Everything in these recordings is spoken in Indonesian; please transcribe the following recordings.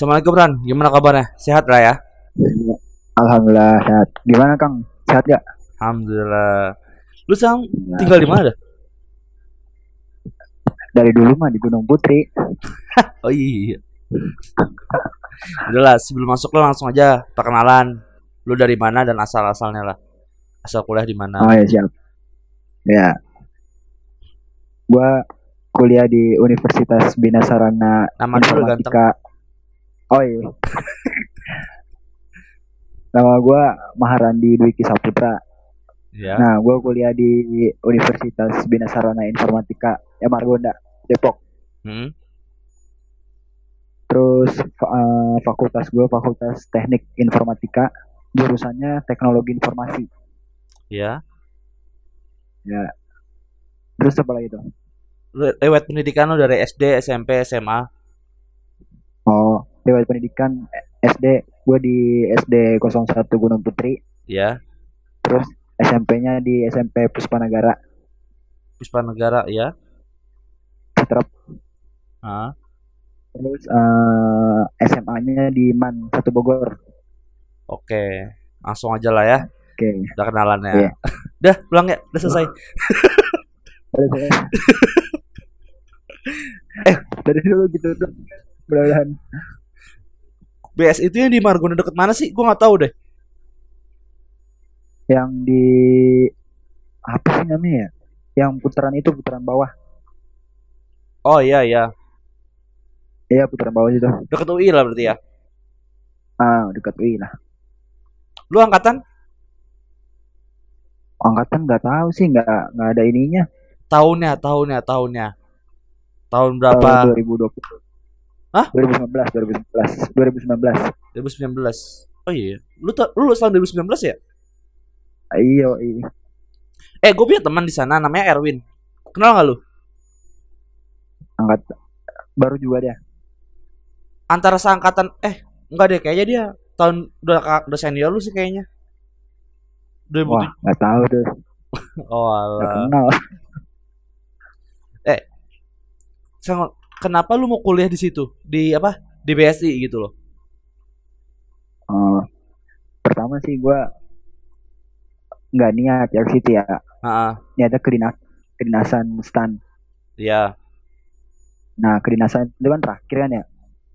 Assalamualaikum Ran, gimana kabarnya? Sehat lah ya? Alhamdulillah sehat. Gimana Kang? Sehat gak? Alhamdulillah. Lu sekarang tinggal di mana? Dari dulu mah di Gunung Putri. Oh iya. Udah lah, sebelum masuk lo langsung aja perkenalan. Lu dari mana dan asal-asalnya lah. Asal kuliah di mana? Oh ya siap. Ya. Gua kuliah di Universitas Bina Sarana Nama. Informatika. Oh iya. Nama gua Maharandi Dwiki Saputra. Ya. Nah, gua kuliah di Universitas Bina Sarana Informatika ya Margonda, Depok. Hmm? Terus eh, fakultas gua Fakultas Teknik Informatika, jurusannya Teknologi Informasi. Ya. Ya. Terus apa lagi? Lu lewat pendidikan lu dari SD, SMP, SMA. Oh, lewat pendidikan eh, SD, gue di SD 01 Gunung Putri, Ya. terus SMP-nya di SMP Puspa Negara, ya. Citrep, Ah. terus eh, SMA-nya di MAN 1 Bogor. Oke. Langsung aja lah ya. Oke. Udah kenalan ya. Iya. Udah, pulang ya. Udah selesai. Eh, Eh. dari dulu gitu tuh. Mudah-mudahan BS itu yang di Margonda deket mana sih? Gua nggak tahu deh. yang di apa sih namanya ya? Yang putaran itu putaran bawah. Oh iya iya. Iya, putaran bawah itu. Deket UI lah berarti ya. Ah, dekat UI lah. Lu angkatan Angkatan nggak tahu sih, nggak nggak ada ininya. tahunnya, tahunnya, tahunnya. Tahun berapa? Tahun 2020. Hah? 2019, 2019, 2019. 2019. Oh iya. Lu ta- lu lulus tahun 2019 ya? Iya, iya. Eh, gue punya teman di sana namanya Erwin. Kenal gak lu? Angkat baru juga dia. Antara seangkatan eh enggak deh kayaknya dia tahun udah udah senior lu sih kayaknya. 2007. Wah, nggak tahu tuh. Oh alah. kenal. Sang- Kenapa lu mau kuliah di situ? Di apa? Di BSI gitu loh. Oh, pertama sih gua nggak niat ya situ ya. Heeh. Niatnya kedinas kedinasan stan. Iya. Nah, kedinasan itu kan terakhir kan ya.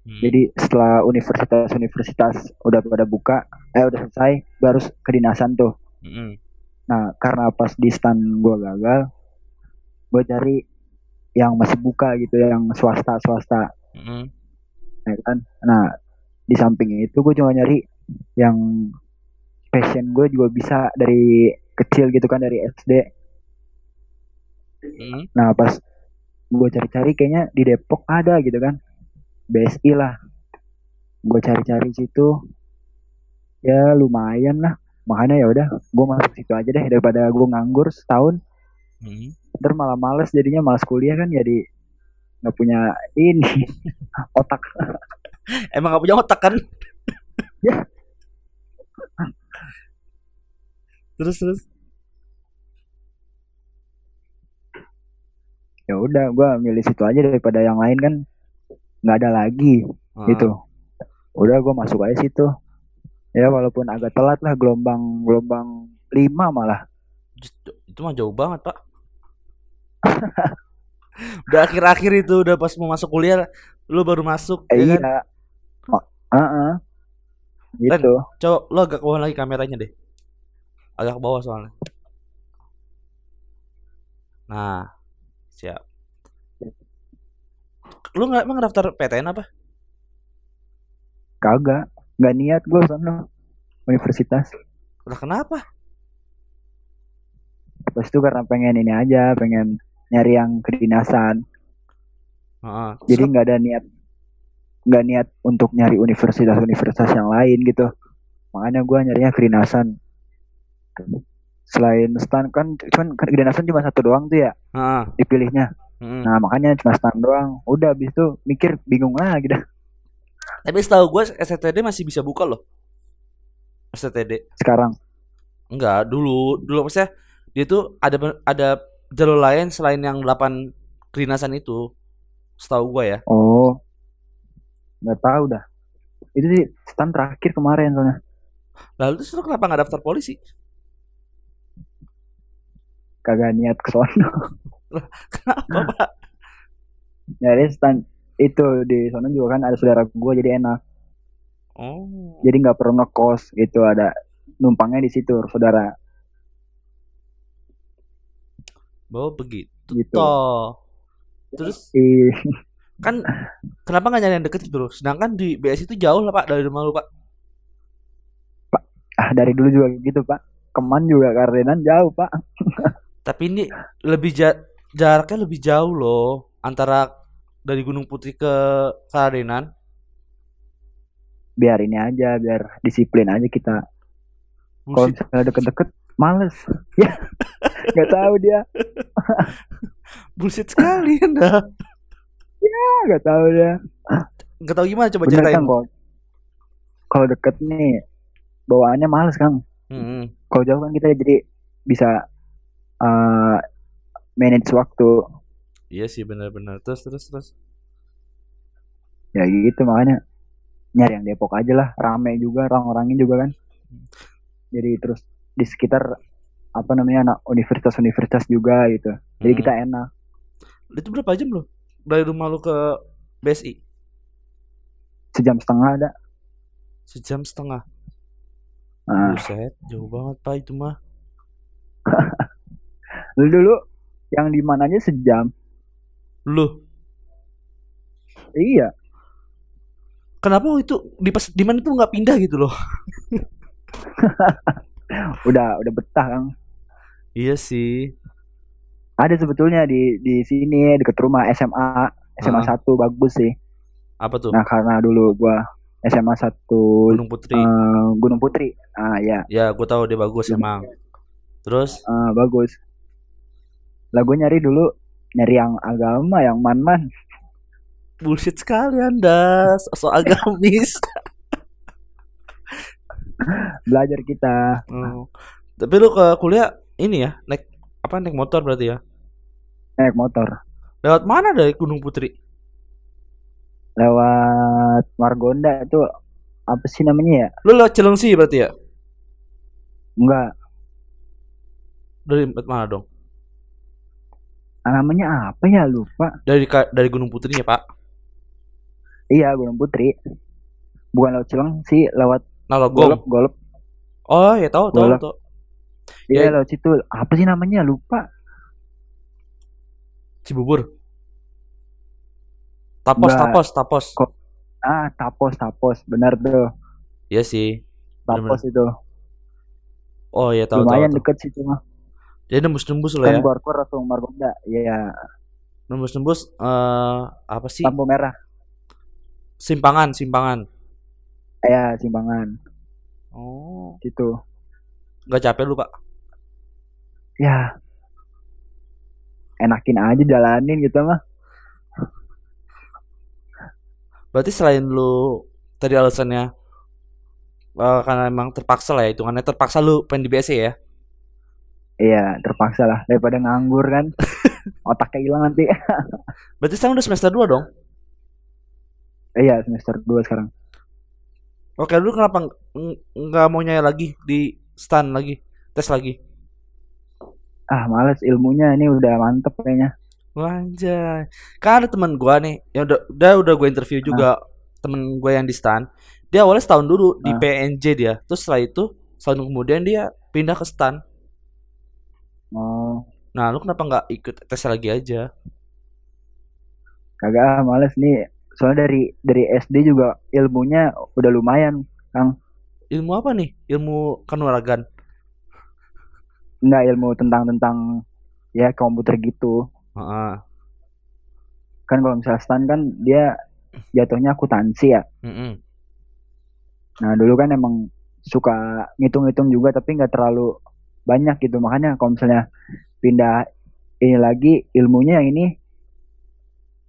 Hmm. Jadi setelah universitas-universitas udah pada buka, eh udah selesai, baru kedinasan tuh. Mm-mm. Nah, karena pas di stan gua gagal, gua cari yang masih buka gitu, yang swasta-swasta. Mm-mm. ya kan nah di samping itu gue juga nyari yang passion gue juga bisa dari kecil gitu kan dari SD Mm-mm. nah pas gue cari-cari kayaknya di Depok ada gitu kan BSI lah gue cari-cari situ ya lumayan lah makanya ya udah gue masuk situ aja deh daripada gue nganggur setahun Mm. Ntar malah males jadinya malas kuliah kan jadi nggak punya ini otak Emang gak punya otak kan? Ya. terus terus. ya udah gue milih situ aja daripada yang lain kan nggak ada lagi Ah. gitu udah gue masuk aja situ ya walaupun agak telat lah gelombang gelombang lima malah Itu mah jauh banget, Pak. udah akhir-akhir itu udah pas mau masuk kuliah lu baru masuk eh, ya kan? iya oh, uh-uh. gitu Coba lu agak bawah lagi kameranya deh. Agak bawah soalnya. Nah, siap. Lu nggak emang daftar PTN apa? kagak nggak niat gue sana universitas Udah kenapa? pas itu karena pengen ini aja pengen nyari yang kedinasan Heeh. jadi nggak ada niat nggak niat untuk nyari universitas-universitas yang lain gitu makanya gue nyarinya kedinasan selain stan kan cuman kedinasan cuma satu doang tuh ya Heeh. dipilihnya Mm. nah makanya cuma stan doang udah abis itu mikir bingung lagi dah Tapi setahu gue STTD masih bisa buka loh. STTD. sekarang Enggak, dulu dulu maksudnya dia tuh ada ada jalur lain selain yang 8 kedinasan itu. Setahu gue ya. oh nggak tahu dah itu sih stand terakhir kemarin soalnya Lalu terus lu kenapa nggak daftar polisi? kagak niat ke sono Kenapa pak? nyari stand itu di sono juga kan ada saudara gue jadi enak Oh. jadi nggak perlu ngekos gitu ada numpangnya di situ saudara Bahwa begitu Gitu. toh. Terus Ih, kan kenapa nggak nyari yang deket gitu loh? Sedangkan di BS itu jauh lah pak dari rumah lu pak. ah dari dulu juga gitu pak keman juga karenan jauh pak Tapi ini lebih ja- jaraknya lebih jauh loh antara dari Gunung Putri ke Karadenan. biar ini aja biar disiplin aja kita kalau misalnya deket-deket males ya nggak tahu dia Bullshit sekali anda. Ah, nggak tahu dia Gak tahu gimana coba bener ceritain. kan kalau deket nih bawaannya males kang Hmm. kalau jauh kan kita jadi bisa eh manage waktu Iya sih benar-benar. Terus terus terus. ya gitu makanya nyari yang Depok aja lah rame juga orang-orangnya juga kan jadi terus di sekitar apa namanya anak universitas-universitas juga gitu jadi Hmm. kita enak Itu berapa jam loh? Dari rumah lu ke BSI? sejam setengah ada Sejam setengah. nah, Buset, jauh banget pak itu mah. lu dulu yang di mananya sejam Lu, iya kenapa itu di pas di mana tuh nggak pindah gitu loh? udah udah betah kang Iya sih. ada sebetulnya di di sini deket rumah SMA SMA Ah. 1 bagus sih Apa tuh? nah karena dulu gua SMA 1 Gunung Putri. eh, Gunung Putri ah ya ya, gue tahu dia bagus Gunung emang. Terus, eh, bagus lah gue nyari dulu nyari yang agama yang man-man bullshit sekali anda, sosok agamis. belajar kita Hmm. Tapi lu ke kuliah ini ya, naik apa naik motor berarti ya? naik motor Lewat mana dari Gunung Putri? lewat Margonda itu apa sih namanya ya Lu lewat Cilengsi berarti ya? enggak Dari mana dong? namanya apa ya lupa Dari dari Gunung Putri ya, Pak? iya Gunung Putri bukan lewat Cileng sih lewat Nalogong. Golep Golep Oh, ya tahu tahu tahu. iya Ya. lewat situ apa sih namanya lupa Cibubur. Tapos, Enggak. tapos, tapos. Kok- ah Tapos Tapos benar tuh Iya sih. Tapos itu Oh, iya tahu tahu. lumayan tahu. deket situ mah Jadi nembus-nembus lah kan ya. keluar keluar langsung Margonda iya Nembus-nembus eh apa sih? lampu merah Simpangan, simpangan. Ya simpangan Oh, gitu. Nggak capek lu, Pak? ya. Enakin aja jalanin gitu mah. Berarti selain lu tadi alasannya eh, karena emang terpaksa lah ya hitungannya terpaksa lu pengen di BSC ya. iya terpaksa lah. Daripada nganggur kan otaknya hilang nanti. Berarti sekarang udah semester 2 dong. iya semester 2 sekarang Oke, lu kenapa ng- ng- nggak mau nyai lagi di stand lagi, tes lagi? ah males ilmunya ini udah mantep kayaknya Anjay. Kan ada teman gua nih, yang udah udah, udah gue interview juga temen gue yang di stand. Dia awalnya setahun dulu di Ah. PNJ dia. Terus setelah itu setahun kemudian dia pindah ke stand. oh Nah, lu kenapa nggak ikut tes lagi aja? kagak ah, males nih soalnya dari dari SD juga ilmunya udah lumayan Ilmu apa nih? Ilmu kanuragan. nggak ilmu tentang tentang ya komputer gitu Heeh. kan kalau misalnya stan kan dia jatuhnya akuntansi ya Mm-mm. nah dulu kan emang suka ngitung-ngitung juga tapi nggak terlalu banyak gitu makanya kalau misalnya pindah ini lagi ilmunya yang ini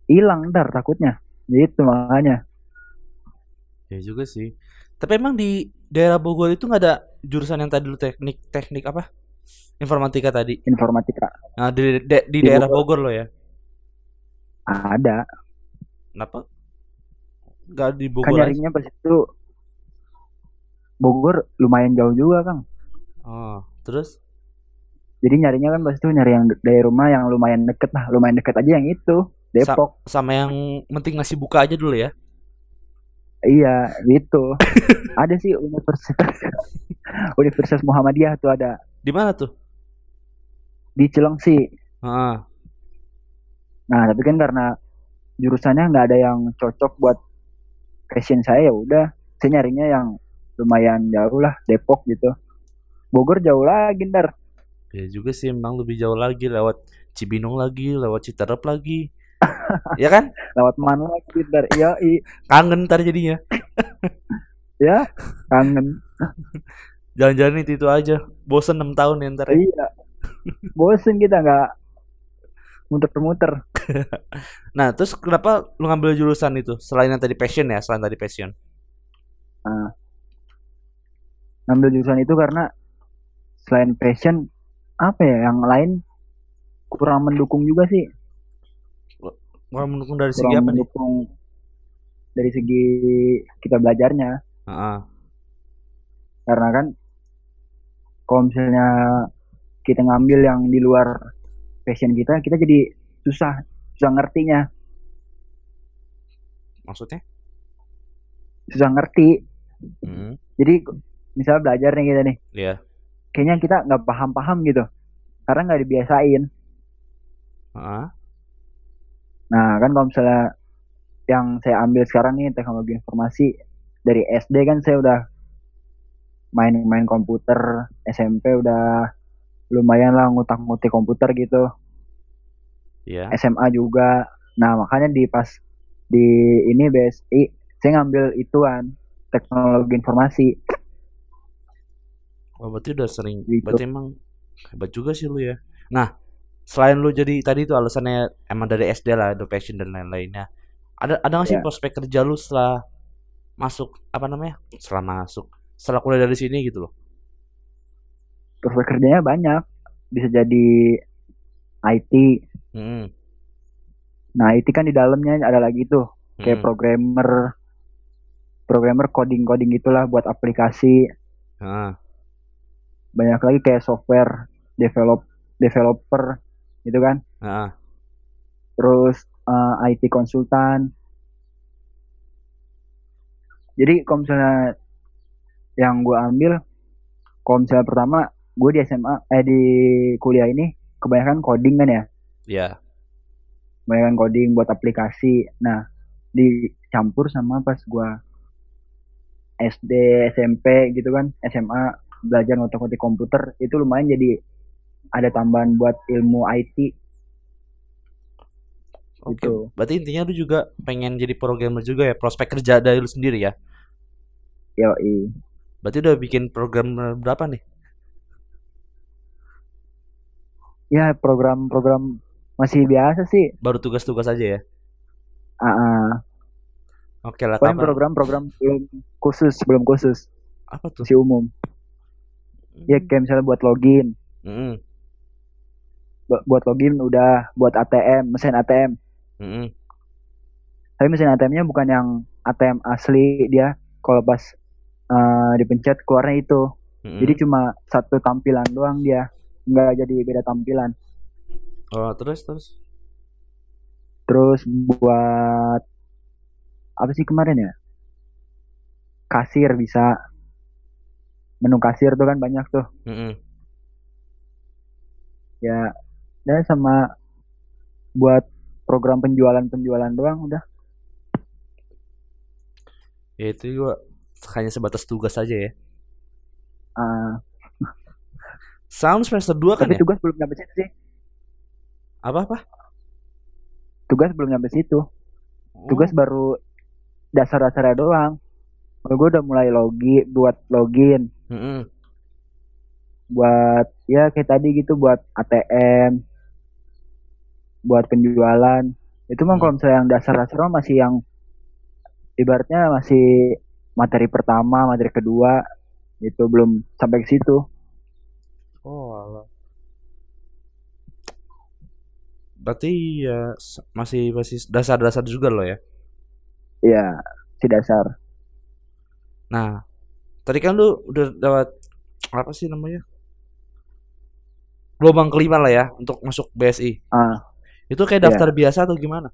hilang ntar takutnya gitu makanya Ya juga sih. Tapi emang di daerah Bogor itu nggak ada jurusan yang tadi lu teknik teknik apa? Informatika tadi. informatika Nah, di di, di Di daerah Bogor. Bogor lo ya. ada Kenapa? Nggak di kan Bogor aja. nyarinya pas itu Bogor lumayan jauh juga kang Oh, terus? jadi nyarinya kan pas itu nyari yang dari rumah yang lumayan deket lah lumayan deket aja yang itu Depok. Sama yang penting ngasih buka aja dulu ya. iya gitu. Ada sih universitas Universitas Muhammadiyah tuh ada. Di mana tuh? di Cilengsi. Ah, nah tapi kan karena jurusannya nggak ada yang cocok buat passion saya ya udah. Saya nyarinya yang lumayan jauh lah Depok gitu. Bogor jauh lagi ntar. Ya juga sih emang lebih jauh lagi lewat Cibinong lagi, lewat Citerep lagi. ya kan? lewat mana lagi ntar iya i- Kangen ntar jadinya. ya kangen Jalan-jalan itu, itu aja. Bosen 6 tahun ya ntar ya. iya bosen kita nggak muter-muter Nah, terus kenapa lu ngambil jurusan itu? Selain yang tadi passion ya, selain tadi passion. ngambil jurusan itu karena selain passion apa ya yang lain kurang mendukung juga sih Mau mendukung dari segi kurang apa nih? mendukung dari segi kita belajarnya Heeh. karena kan kalau misalnya kita ngambil yang di luar passion kita kita jadi susah susah ngertinya Maksudnya? susah ngerti Hmm. jadi misalnya belajar nih kita nih Iya. kayaknya kita nggak paham-paham gitu karena nggak dibiasain Heeh. Nah kan kalau misalnya yang saya ambil sekarang nih teknologi informasi dari SD kan saya udah main-main komputer SMP udah lumayan lah ngutak-ngutik komputer gitu Iya. SMA juga nah makanya di pas di ini BSI saya ngambil ituan teknologi informasi Oh, berarti udah sering. Gitu. Berarti emang hebat juga sih lu ya. Nah, selain lu jadi tadi itu alasannya emang dari SD lah, ada passion dan lain-lainnya. Ada ada nggak sih Ya. prospek kerja lu setelah masuk apa namanya? Setelah masuk, setelah kuliah dari sini gitu loh. prospek kerjanya banyak bisa jadi IT Hmm. nah IT kan di dalamnya ada lagi tuh kayak hmm. programmer programmer coding coding gitulah buat aplikasi Heeh. banyak lagi kayak software develop developer gitu kan Heeh. terus eh, IT konsultan jadi kalau misalnya yang gue ambil kalau misalnya pertama gue di SMA eh di kuliah ini kebanyakan coding kan ya Ya. kebanyakan coding buat aplikasi nah dicampur sama pas gue SD SMP gitu kan SMA belajar ngotak-ngotik komputer itu lumayan jadi ada tambahan buat ilmu IT Oke. Gitu. Berarti intinya lu juga pengen jadi programmer juga ya, prospek kerja dari lu sendiri ya. yoi Berarti udah bikin program berapa nih? ya program-program masih biasa sih Baru tugas-tugas aja ya. Ah, ah. Oke lah, paling program-program belum khusus belum khusus Apa tuh? masih umum ya kayak misalnya buat login Mm-mm. Bu- buat login udah buat ATM mesin ATM Mm-mm. tapi mesin ATM-nya bukan yang ATM asli dia kalau pas eh, dipencet keluarnya itu Mm-mm. jadi cuma satu tampilan doang dia nggak jadi beda tampilan Oh, terus terus. terus buat apa sih kemarin ya kasir bisa menu kasir tuh kan banyak tuh Mm-mm. ya dan sama buat program penjualan-penjualan doang udah Ya itu juga hanya sebatas tugas aja ya. Ah, Sound semester 2 kan tapi ya? tugas belum nyampe situ sih Apa-apa? tugas belum nyampe situ Oh, tugas baru dasar-dasarnya doang gue udah mulai logi buat login mm-mm. buat ya kayak tadi gitu buat ATM buat penjualan itu mah kalau misalnya yang dasar-dasar masih yang ibaratnya masih materi pertama materi kedua itu belum sampai ke situ Oh, alah. Berarti ya masih masih dasar-dasar juga loh ya. ya si dasar Nah, Tadi kan lu udah dapat apa sih namanya? Gelombang kelima lah ya untuk masuk BSI. Ah, Itu kayak Iya. daftar biasa atau gimana?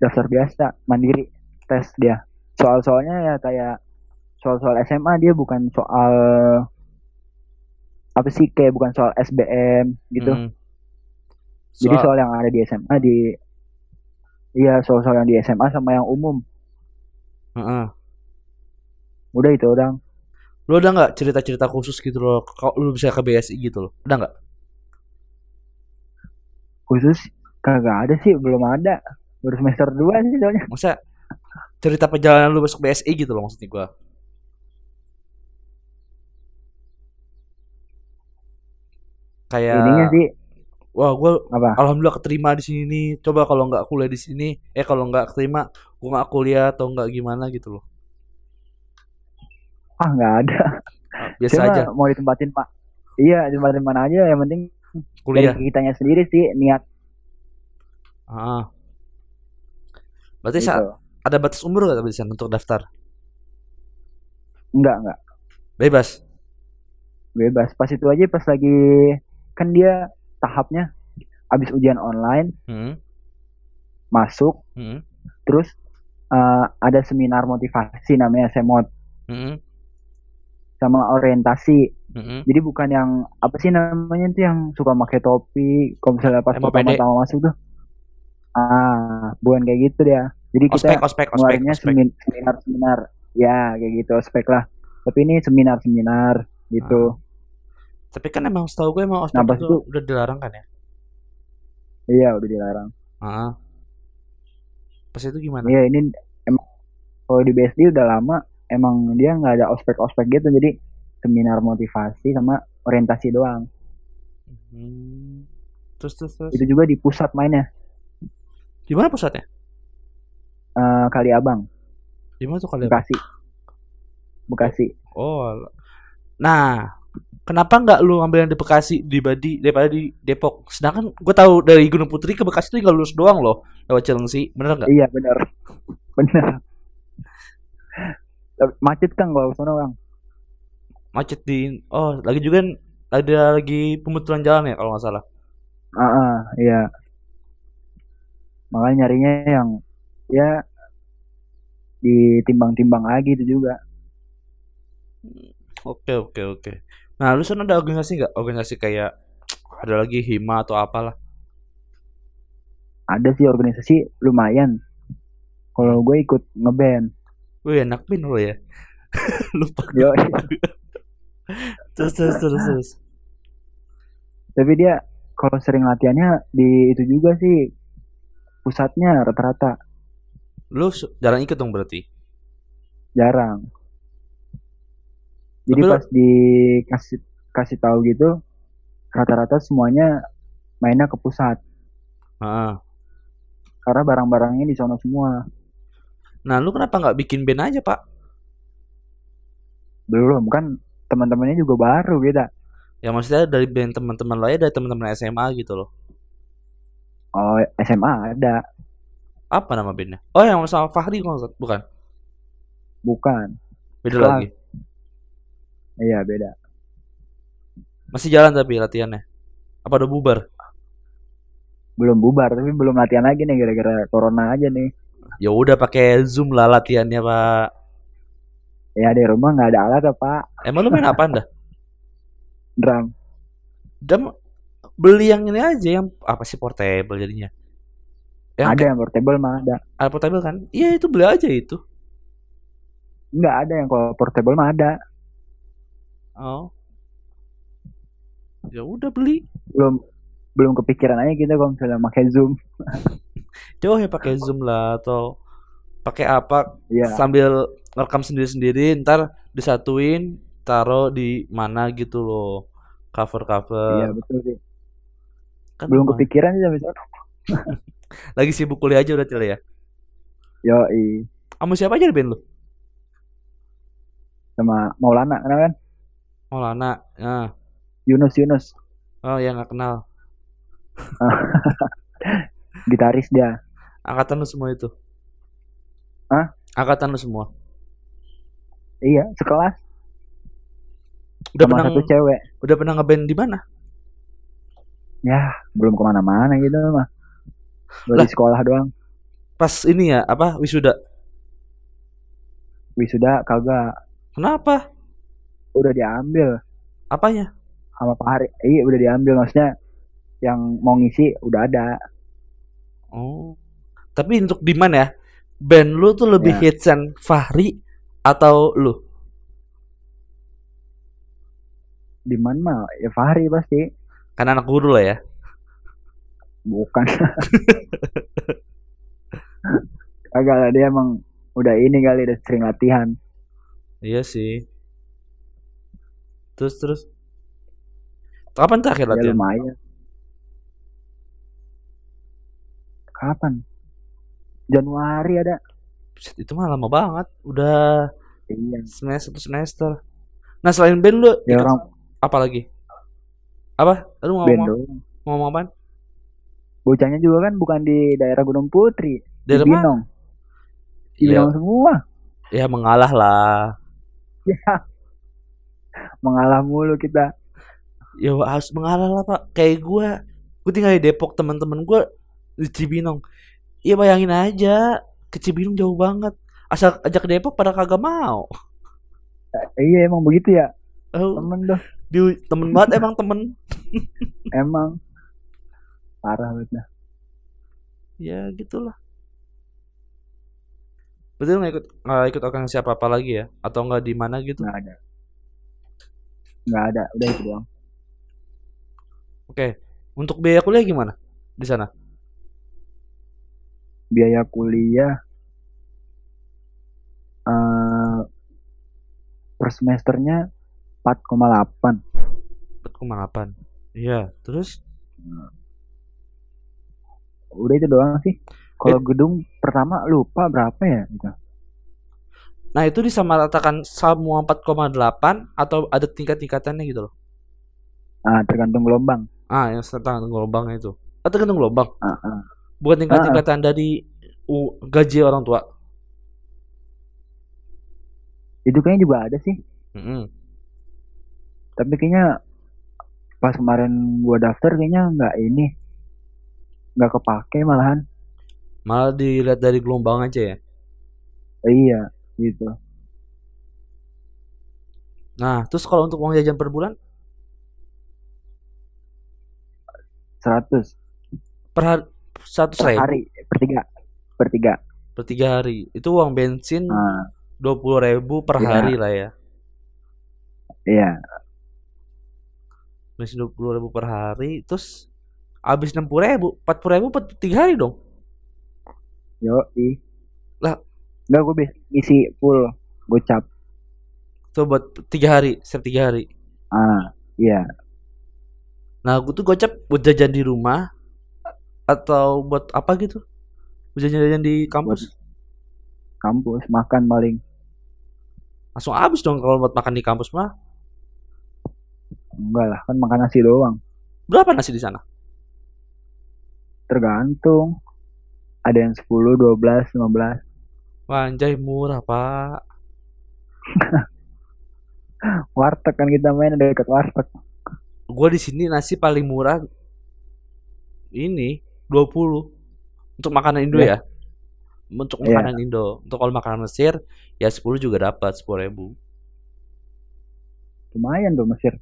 daftar biasa, mandiri, tes dia. Soal-soalnya ya kayak soal-soal SMA dia bukan soal apa sih kayak bukan soal SBM gitu. Hmm. Jadi Soal- soal yang ada di SMA di Iya, soal-soal yang di SMA sama yang umum. Heeh. Udah itu orang. Lu ada nggak cerita-cerita khusus gitu loh? Kalau lu bisa ke BSI gitu loh. Ada nggak? Khusus kagak ada sih, belum ada. Baru semester 2 sih soalnya. Masa cerita perjalanan lu masuk BSI gitu loh maksudnya gua. Kayak Ininya sih wah gua apa? alhamdulillah keterima di sini nih. Coba kalau nggak kuliah di sini, eh kalau nggak keterima, gua nggak kuliah atau nggak gimana gitu loh. Ah, nggak ada. Biasa Cuma aja mau ditempatin Pak. Iya, ditempatin mana aja yang penting kuliah. dari kitanya sendiri sih niat Ah. Berarti gitu. saat ada batas umur nggak di sana untuk daftar? Enggak, enggak. Bebas. Bebas. Pas itu aja pas lagi kan dia tahapnya habis ujian online Hmm. masuk Hmm. terus eh, ada seminar motivasi namanya semot Hmm. sama orientasi Hmm. jadi bukan yang apa sih namanya tuh yang suka pakai topi kalau misalnya pas pertama-tama masuk tuh ah bukan kayak gitu dia jadi kita Ospek, ospek, ospek, ospek. semin- seminar-seminar ya kayak gitu ospek lah tapi ini seminar-seminar gitu Tapi kan emang setahu gue emang ospek Nah, itu itu- udah dilarang kan ya? iya udah dilarang Ah. Pas itu gimana? iya ini emang kalau di BSD udah lama emang dia nggak ada ospek-ospek gitu jadi seminar motivasi sama orientasi doang Hmm. Terus terus terus. itu juga di pusat mainnya Di mana pusatnya? Eh, Kali Abang Di mana tuh kalian? Bekasi Bekasi Oh. Nah, kenapa nggak lu ambil yang di Bekasi dibanding daripada di Depok? Sedangkan gue tahu dari Gunung Putri ke Bekasi tuh tinggal lurus doang loh lewat Cilengsi, bener nggak? iya bener bener macet kan kalau sana orang Macet di oh lagi juga ada lagi pembetulan jalan ya kalau nggak salah. ah ah, iya makanya nyarinya yang ya ditimbang-timbang lagi itu juga Oke oke oke. Nah, lu sana ada organisasi nggak? Organisasi kayak ada lagi hima atau apalah? ada sih organisasi lumayan kalau gue ikut ngeband Wih enak pin lo ya. Lupa. yo Terus terus terus terus. tapi dia kalau sering latihannya di itu juga sih pusatnya rata-rata Lu jarang ikut dong berarti. jarang jadi Tapi lo- pas dikasih kasih tahu gitu rata-rata semuanya mainnya ke pusat Heeh. karena barang-barangnya di sono semua Nah, lu kenapa nggak bikin band aja, Pak? belum kan teman-temannya juga baru beda Ya maksudnya dari band teman-teman lo ya dari teman-teman SMA gitu loh. oh SMA ada Apa nama bandnya? Oh, yang sama Fahri bukan? bukan Beda Kelas. lagi. iya beda Masih jalan tapi latihannya. Apa udah bubar? belum bubar tapi belum latihan lagi nih gara-gara corona aja nih Ya udah pakai Zoom lah latihannya, Pak. Ya di rumah nggak ada alat apa Emang lu main apa dah? drum Dam beli yang ini aja yang apa sih portable jadinya? Yang ada yang portable mah ada ada portable kan? Iya itu beli aja itu. nggak ada yang kalau portable mah ada Oh. Ya udah beli. belum belum kepikiran aja kita kalau misalnya pakai zoom Coba ya pakai Zoom lah atau pakai apa? Ya sambil rekam sendiri-sendiri ntar disatuin taruh di mana gitu loh. Cover cover. Iya betul sih. Kan belum kepikiran sih sampai lagi sibuk kuliah aja udah ya? Yo kamu siapa aja di band lu? Sama Maulana kenal kan? Oh Lana nah. Yunus Yunus. Oh ya nggak kenal. Gitaris dia. Angkatan lu semua itu Hah? angkatan lu semua iya sekelas Udah sama pernah satu cewek udah pernah ngeband di mana? ya belum ke mana-mana gitu mah Baru di sekolah doang Pas ini ya, apa wisuda. wisuda kagak Kenapa? udah diambil Apanya? sama Pak Hari iya udah diambil maksudnya yang mau ngisi udah ada Oh. Tapi untuk di mana ya? Band lu tuh lebih Ya. hits and Fahri atau lu? di mana ya Fahri pasti Kan anak guru lah ya. bukan kagak lah dia emang udah ini kali udah sering latihan Iya sih. Terus terus. Kapan terakhir ya latihan? lumayan kapan Januari ada itu mah lama banget. Udah iya semester satu semester. Nah selain band lu ya ikut orang apa lagi? Apa? Lu mau band ngomong, mau ngomong apaan? bocahnya juga kan bukan di daerah Gunung Putri Dari di? Binong di Iya. Binong semua Ya mengalah lah. ya mengalah mulu kita Ya harus mengalah lah pak. Kayak gue, gue tinggal di Depok teman-teman gue di Cibinong. Ya bayangin aja, ke Cibinong jauh banget. Asal ajak Depok pada kagak mau. iya emang begitu ya Oh, temen tuh di temen banget emang temen. emang parah banget dah. Ya gitulah. Berarti nggak ikut nggak ikut organisasi apa apa lagi ya? Atau nggak di mana gitu? nggak ada nggak ada udah itu doang Oke. Untuk biaya kuliah gimana di sana? Biaya kuliah eh per semesternya 4,8 4,8. Iya. Terus? udah itu doang sih kalau gedung pertama lupa berapa ya gitu. Nah itu disamaratakan semua 4,8 atau ada tingkat-tingkatannya gitu loh? ah tergantung gelombang Ah yang tentang gelombangnya itu. Ah tergantung gelombang. ah, ah. Bukan tingkat-tingkatan dari uh, gaji orang tua. itu kayaknya juga ada sih Mm-mm. tapi kayaknya pas kemarin gua daftar kayaknya nggak ini nggak kepake malahan Malah dilihat dari gelombang aja ya. Eh, iya gitu Nah terus kalau untuk uang jajan per bulan 100 per hari seratus per ribu hari per tiga per tiga per tiga hari. Itu uang bensin ah. dua puluh ribu per Iya. hari lah ya? Iya. Bensin dua puluh ribu per hari terus habis enam puluh ribu empat puluh ribu per tiga hari dong? Yo i Lah. nggak gue bisa isi full gocap tuh buat tiga hari setiap tiga hari? Ah iya. Nah gue tuh gocap buat jajan di rumah atau buat apa gitu? Jajan-jajan di kampus? Kampus makan paling. Langsung habis dong kalau buat makan di kampus mah. Enggak lah kan makan nasi doang. Berapa nasi di sana? Tergantung. Ada yang 10 12 15 Wah, anjay murah pak. Warteg kan kita main dekat warteg. Gue di sini nasi paling murah. Ini 20 untuk makanan Indo Iya. ya untuk Iya. makanan Indo untuk kalau makanan Mesir ya 10 juga dapat 10 ribu lumayan tuh Mesir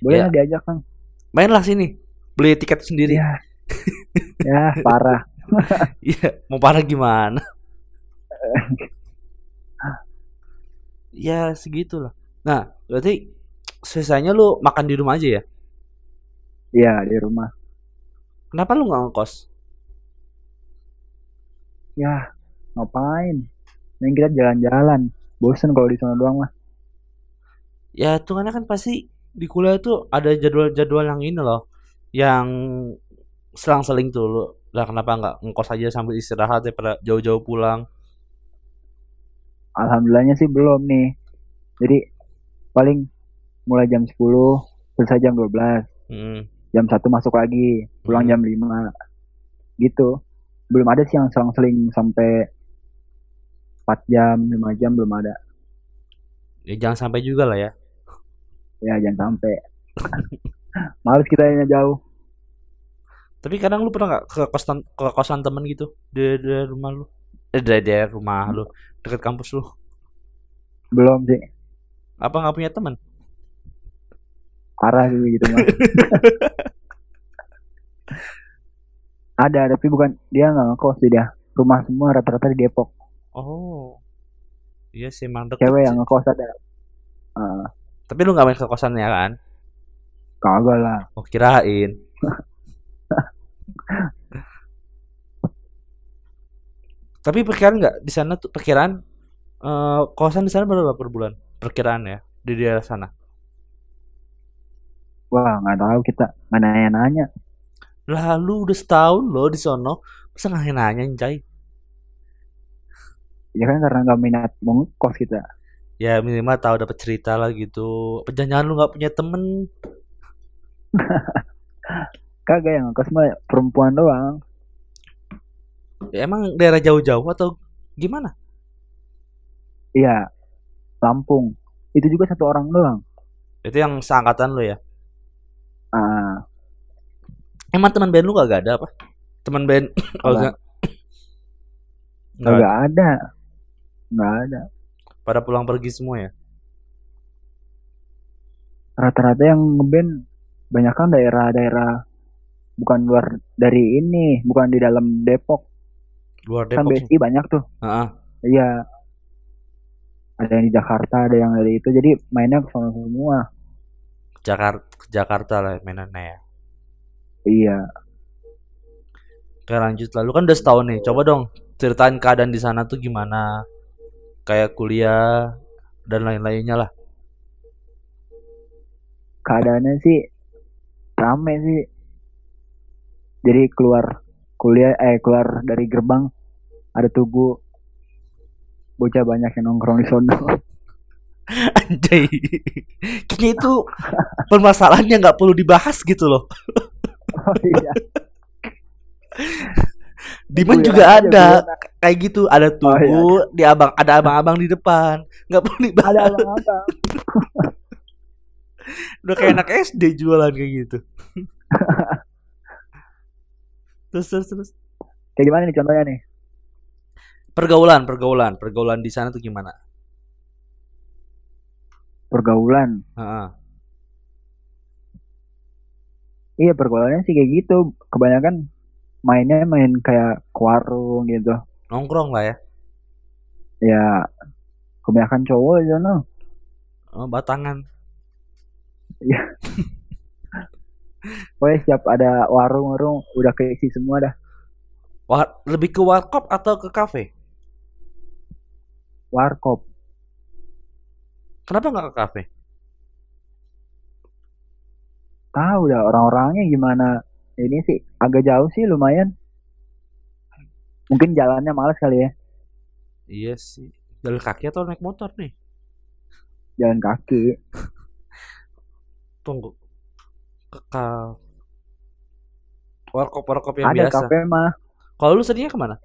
boleh lah diajak kan mainlah sini beli tiket sendiri Iya. ya parah Iya, mau parah gimana? ya segitulah. Nah, berarti sisanya lu makan di rumah aja ya? iya di rumah Kenapa lu nggak ngekos? ya ngapain Mending kita jalan-jalan bosen kalau di sana doang mah Ya, tuh karena kan pasti di kuliah tuh ada jadwal-jadwal yang ini loh, yang selang-seling tuh lu. Lah kenapa nggak ngekos aja sambil istirahat daripada jauh-jauh pulang? alhamdulillahnya sih belum nih jadi paling mulai jam 10 selesai jam 12 Hmm. Jam 1 masuk lagi pulang Hmm. jam 5 gitu belum ada sih yang selang-seling sampai 4 jam 5 jam belum ada Ya jangan sampai juga lah ya. ya jangan sampai males kita yang jauh Tapi kadang lu pernah nggak ke kosan ke kosan temen gitu di, di rumah lu? Eh dari, dari rumah lu dekat kampus lu. belum sih Apa nggak punya teman? Parah sih gitu mah ada tapi bukan dia nggak ngekos sih dia rumah semua rata-rata di Depok Oh. Iya sih emang deket cewek yang ngekos ada Ah, Tapi lu nggak main ke kosannya kan? kagak lah Oh kirain. Tapi perkiraan nggak di sana tuh perkiraan eh kosan di sana berapa per bulan? Perkiraan ya di daerah sana. Wah nggak tahu kita nggak nanya-nanya Lalu udah setahun loh di sono, masa nggak nanya Cai? ya kan karena nggak minat mau ngekos kita Ya minimal tahu dapat cerita lah gitu. Jangan lu nggak punya temen? kagak yang ngekos mah perempuan doang Ya, emang daerah jauh-jauh atau gimana? iya Lampung itu juga satu orang doang Itu yang seangkatan lu ya? Emang teman band lu gak ada apa? Teman band Apa? enggak. Nggak ada. nggak ada Pada pulang pergi semua ya? rata-rata yang ngeband banyak kan daerah-daerah bukan luar dari ini bukan di dalam Depok Luar kan Depok. BSI banyak tuh Heeh. iya ada yang di Jakarta ada yang dari itu jadi mainnya ke sana semua Jakarta Jakarta lah mainannya ya. Iya Oke lanjut lalu kan udah setahun nih. Coba dong ceritain keadaan di sana tuh gimana? Kayak kuliah dan lain-lainnya lah. keadaannya sih rame sih jadi keluar kuliah eh keluar dari gerbang ada tugu bocah banyak yang nongkrong di sono Anjay. Kayaknya itu permasalahannya nggak perlu dibahas gitu loh. oh iya Diman juga aja, ada gue kayak gitu, ada Oh, iya, di abang ada abang-abang di depan. nggak perlu dibahas. ada apa Udah kayak anak SD jualan kayak gitu. terus terus terus. kayak gimana nih contohnya nih Pergaulan, pergaulan, pergaulan di sana tuh gimana? pergaulan Heeh. Iya pergaulannya sih kayak gitu kebanyakan mainnya main kayak ke warung gitu Nongkrong lah ya. ya kebanyakan cowok di sana Oh, batangan. pokoknya setiap ada warung-warung udah keisi semua dah Wah, lebih ke warkop atau ke kafe? warkop Kenapa nggak ke kafe? Tahu dah orang-orangnya gimana ini sih agak jauh sih lumayan mungkin jalannya males kali ya Iya sih. Jalan kaki atau naik motor nih? jalan kaki Tunggu. Ke ka... Warkop warkop yang ada biasa. kafe mah Kalau lu sedihnya ke mana?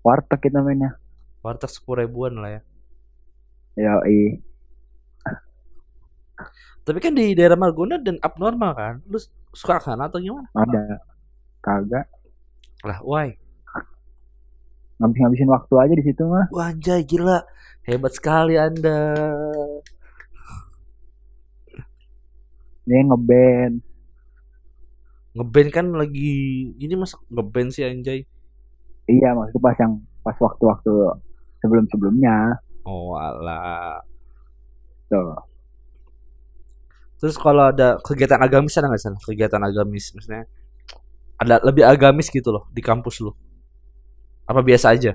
warteg itu namanya Warteg sepuluh ribuan lah ya. ya i Tapi kan di daerah Margonda dan abnormal kan? Lu suka sana atau gimana? ada kagak Lah, why? ngabis ngabisin waktu aja di situ mah Wah, anjay gila. Hebat sekali Anda. dia ngeband Ngeband kan lagi ini masa ngeband sih anjay. iya maksudnya pas yang pas waktu-waktu sebelum sebelumnya Oh, alah. tuh Terus kalau ada kegiatan agamis ada nggak sana? Kegiatan agamis maksudnya ada lebih agamis gitu loh di kampus lu. Apa biasa aja?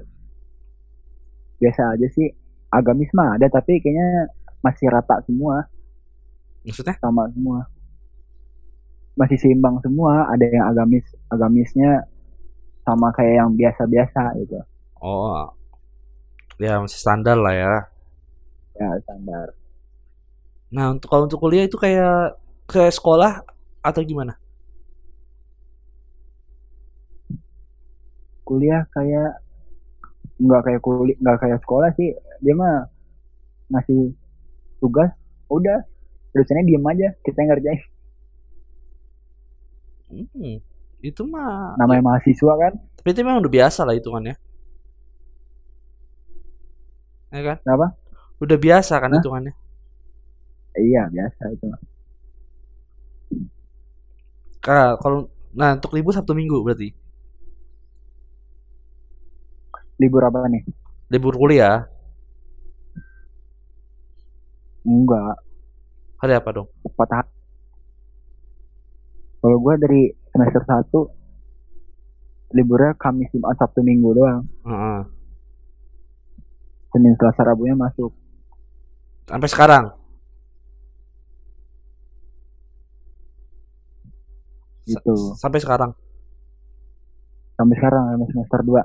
biasa aja sih agamis mah ada tapi kayaknya masih rata semua Maksudnya? sama semua masih seimbang semua ada yang agamis agamisnya sama kayak yang biasa-biasa gitu Oh. Ya masih standar lah ya. ya standar Nah, untuk kalau untuk kuliah itu kayak ke sekolah atau gimana? kuliah kayak nggak kayak kuliah nggak kayak sekolah sih dia mah ngasih tugas udah dosennya diem aja kita yang ngerjain Hmm, itu mah namanya mahasiswa kan tapi itu memang udah biasa lah hitungannya. Ya kan? Kenapa? Udah biasa kan Hah? hitungannya. Iya biasa itu. Kak, kalau nah untuk libur Sabtu Minggu berarti. libur apa nih Libur kuliah enggak hari apa dong? empat hari kalau gue dari semester 1 liburnya Kamis Jumat Sabtu Minggu doang Heeh. Senin Selasa Rabunya masuk Sampai sekarang. Sa- gitu sampai sekarang. sampai sekarang sampai semester 2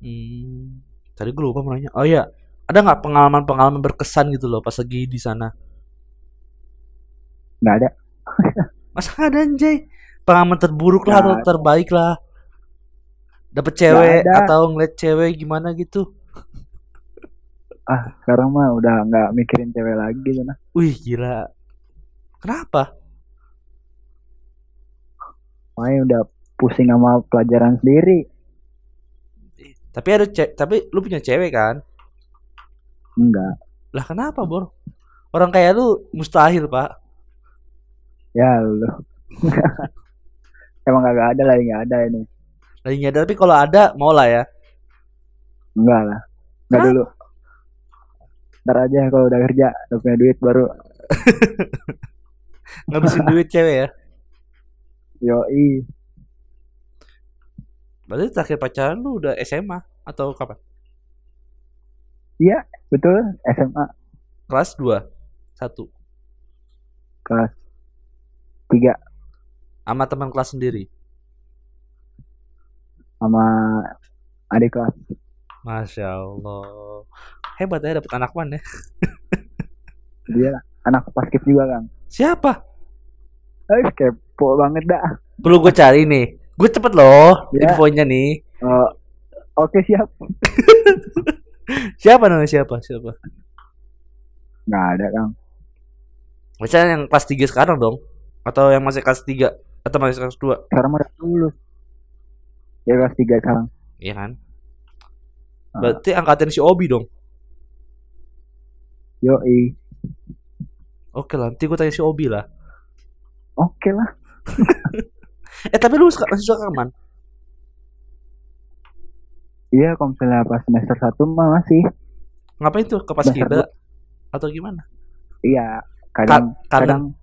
Hmm, tadi gue lupa mau nanya. Oh iya, ada nggak pengalaman-pengalaman berkesan gitu loh pas lagi di sana? nggak ada Masa nggak ada anjay? Pengalaman terburuk lah atau terbaik lah. Dapet cewek atau ngeliat cewek gimana gitu. ah sekarang mah udah nggak mikirin cewek lagi nah Wih gila. Kenapa? Makanya udah pusing sama pelajaran sendiri Tapi ada ce tapi lu punya cewek kan? enggak Lah kenapa, Bor? Orang kayak lu mustahil, Pak. ya lu emang kagak ada lagi nggak ada ini Lagi nggak ada, tapi kalau ada mau lah ya. enggak lah enggak dulu ntar aja kalau udah kerja udah punya duit baru Ngabisin duit cewek ya. Yoi Berarti terakhir pacaran lu udah SMA atau kapan? betul SMA Kelas 2. Satu. kelas tiga Sama teman kelas sendiri. sama adik kelas Masya Allah. Hebat ya dapet anak man ya. dia anak paskib juga kang Siapa? Eh kepo banget dah Perlu gue cari nih. Gue cepet loh Ya. infonya nih. Eh, oke siap Siapa namanya siapa? Siapa? nggak ada kang Misalnya yang kelas 3 sekarang dong. Atau yang masih kelas 3 atau masih kelas 2. sekarang udah lulus ya kelas tiga sekarang Iya kan? Ah. Berarti angkatan si Obi dong. yoi Oke lah, nanti gue tanya si Obi lah. Oke lah Eh tapi lu suka, masih suka man? iya kalau misalnya pas semester satu mah masih Ngapain tuh ke pas kibra? Atau gimana? iya kadang Ka- kadang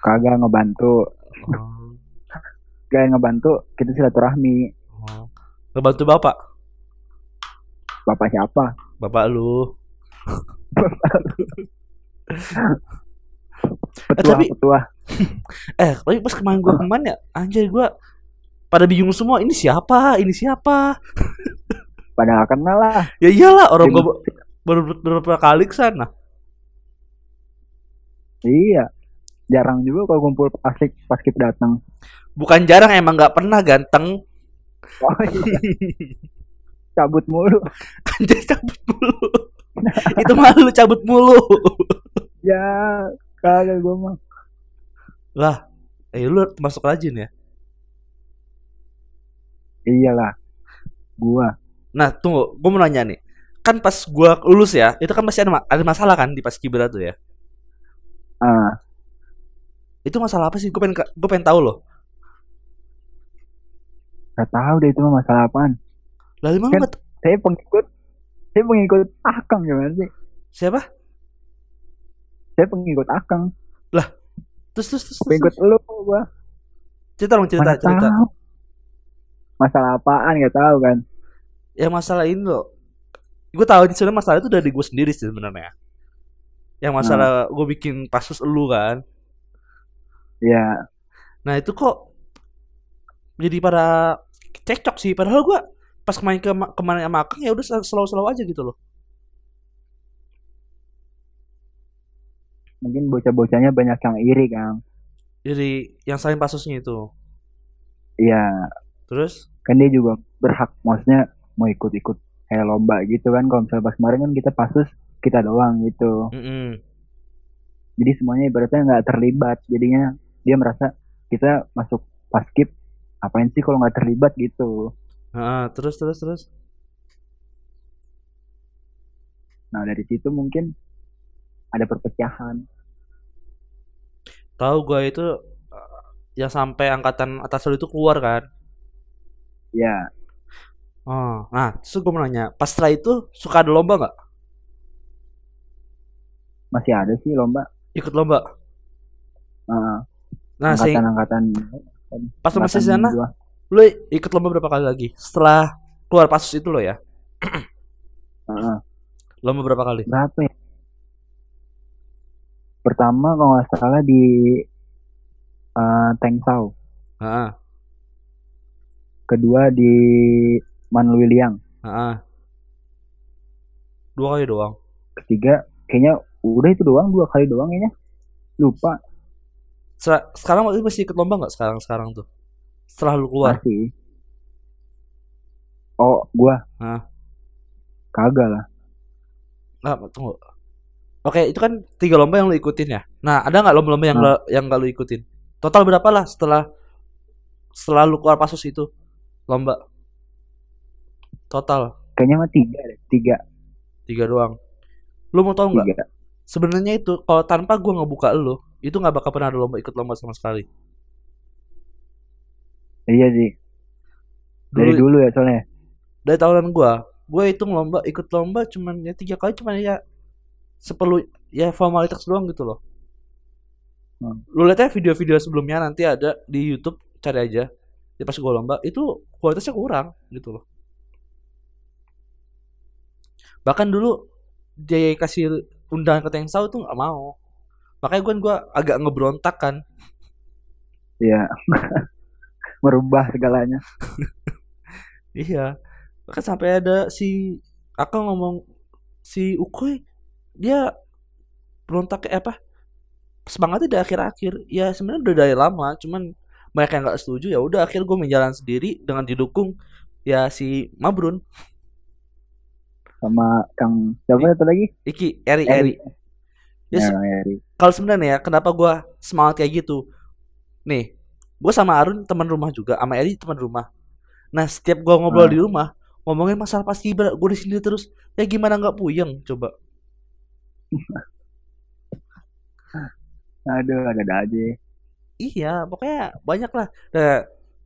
kagak ngebantu Oh, gak ngebantu kita silaturahmi oh. Ngebantu bapak? bapak siapa Bapak lu. petua tapi- petua Eh, tapi pas kemarin gua kemarin ya, anjir gua pada bingung semua ini siapa? Ini siapa? Padahal kenal lah. Ya iyalah orang gua ba- baru beberapa kali ke sana. Iya. Jarang juga kalau kumpul pas pas kita datang. Bukan jarang emang nggak pernah ganteng. Oh iya. Cabut mulu. Anjir cabut mulu. Itu malu cabut mulu. Ya kagak gue mah. Lah eh lu termasuk rajin ya? Iyalah gua. Nah tunggu gua mau nanya nih. Kan pas gua lulus ya itu kan masih ada ma- ada masalah kan di pas kibra tuh ya? Ah. Itu masalah apa sih? Gua pengen gua pengen tahu loh. Gak tahu deh itu mah masalah apaan. Lalu emang Kan- saya pengikut saya pengikut akang gimana sih? Siapa saya pengikut akang. Terus terus terus, terus, pengikut lu gua. Cerita dong cerita Mana cerita. tahu? Masalah apaan gak tahu kan? Ya masalah ini loh. Gue tahu sebenarnya masalah itu dari gue sendiri sih sebenarnya. Yang masalah gue bikin pasus elu kan. Ya nah itu kok jadi pada cekcok sih. Padahal gue pas main ke kemarin sama Akang ya udah selalu-selalu aja gitu loh mungkin bocah-bocahnya banyak yang iri kang. Jadi yang saling pasusnya itu? Iya. Terus? Kan dia juga berhak maksudnya mau ikut-ikut kayak lomba gitu kan. Kalau misalnya pas kemarin kan kita pasus kita doang gitu. Mm-mm. jadi semuanya ibaratnya nggak terlibat. Jadinya dia merasa kita masuk paskib apain sih kalau nggak terlibat? gitu. Ah, terus terus terus. nah dari situ mungkin ada perpecahan Tahu gua itu uh, yang sampai angkatan atas lu itu keluar kan? ya Oh, nah, terus gue mau nanya, pas setelah itu suka ada lomba nggak? masih ada sih lomba Ikut lomba? Heeh. Nah, angkatan angkatan pas lu masih sana, gua. lu ikut lomba berapa kali lagi? Setelah keluar pasus itu lo ya? Heeh. Lomba berapa kali? berapa ya pertama kalau nggak salah di uh, Tengsau Heeh, kedua di Manluiliang heeh. Dua kali doang. ketiga kayaknya udah itu doang dua kali doang kayaknya lupa Se- sekarang waktu itu masih ikut lomba nggak sekarang sekarang tuh? Setelah lu keluar? masih oh gua Hah? kagak lah Nah, tunggu. Oke, itu kan tiga lomba yang lu ikutin ya. Nah, ada nggak lomba-lomba yang Nah. lo- yang nggak lu ikutin? Total berapa lah setelah setelah lu keluar pasus itu lomba? Total kayaknya mah tiga deh tiga tiga doang. Lu mau tahu nggak? Sebenarnya itu kalau tanpa gua ngebuka lu, itu nggak bakal pernah ada lomba ikut lomba sama sekali. iya sih dari Dulu dulu ya soalnya dari tahunan gua, gua itu lomba ikut lomba cuman ya tiga kali cuman ya seperlu ya formalitas doang gitu loh. Hmm. Lu lihat aja video-video sebelumnya nanti ada di YouTube cari aja. Ya pas gua lomba itu kualitasnya kurang gitu loh. Bahkan dulu dia kasih undangan ke Tengsau tuh nggak mau. Makanya gua gua agak ngebrontak kan. Iya. merubah segalanya Iya. Bahkan sampai ada si Akang ngomong si Ukoy dia berontak kayak apa? Semangatnya di akhir-akhir. Ya sebenarnya udah dari lama, cuman banyak yang nggak setuju ya udah akhir gue menjalan sendiri dengan didukung ya si Mabrun, sama Kang siapa itu lagi Iki, Eri, Eri. Eri. Ya, se- Eri. kalau sebenarnya ya kenapa gua semangat kayak gitu? Nih, gue sama Arun teman rumah juga, sama Eri teman rumah. Nah setiap gua ngobrol Ah. di rumah ngomongin masalah pas kibra, gue di sini terus ya gimana nggak puyeng coba. aduh ada aja Iya, pokoknya banyak lah. Nah,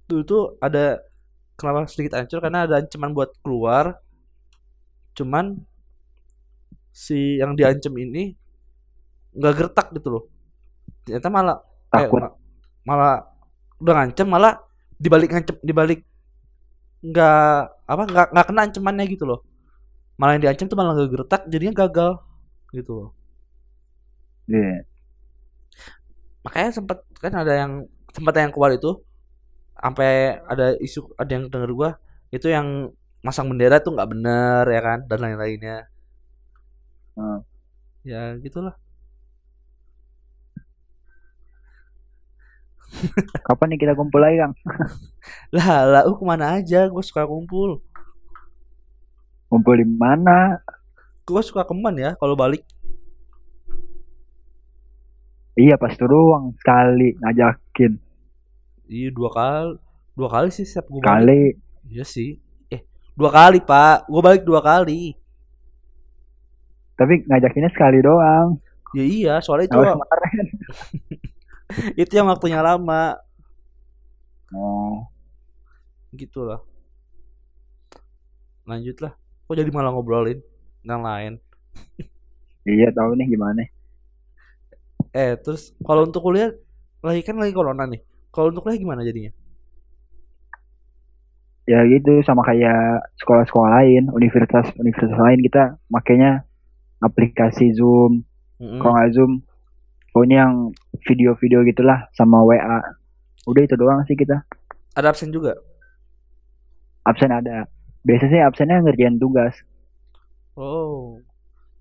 dulu tuh ada kenapa sedikit hancur karena ada ancaman buat keluar. Cuman si yang diancam ini nggak gertak gitu loh. Ternyata malah eh, takut ma- malah udah ngancem malah dibalik ngancem dibalik nggak apa nggak nggak kena ancamannya gitu loh. Malah yang diancam tuh malah nggak gertak jadinya gagal gitu loh. Iya. makanya sempat kan ada yang sempat yang keluar itu sampai ada isu ada yang denger gua itu yang masang bendera tuh nggak bener ya kan dan lain-lainnya Hmm. ya gitulah kapan nih kita kumpul lagi Kang lah lah uh ke mana aja gua suka kumpul kumpul di mana gua suka keman ya kalau balik. Iya pas itu doang sekali ngajakin. Iya dua kali dua kali sih setiap gua balik. Kali. Iya sih. Eh dua kali pak. Gua balik dua kali. Tapi ngajakinnya sekali doang. Ya iya soalnya itu kemarin. Itu yang waktunya lama. Oh. Gitu lah lanjut lah kok jadi malah ngobrolin yang lain. Iya tahu nih gimana. Eh terus kalau untuk kuliah lagi kan lagi corona nih. Kalau untuk kuliah gimana jadinya? Ya gitu sama kayak sekolah-sekolah lain universitas universitas lain kita makanya aplikasi Zoom. Mm-mm. kalau nggak Zoom pokoknya yang video-video gitulah sama WA udah itu doang sih kita. Ada absen juga? Absen ada. Biasanya sih absennya ngerjain tugas oh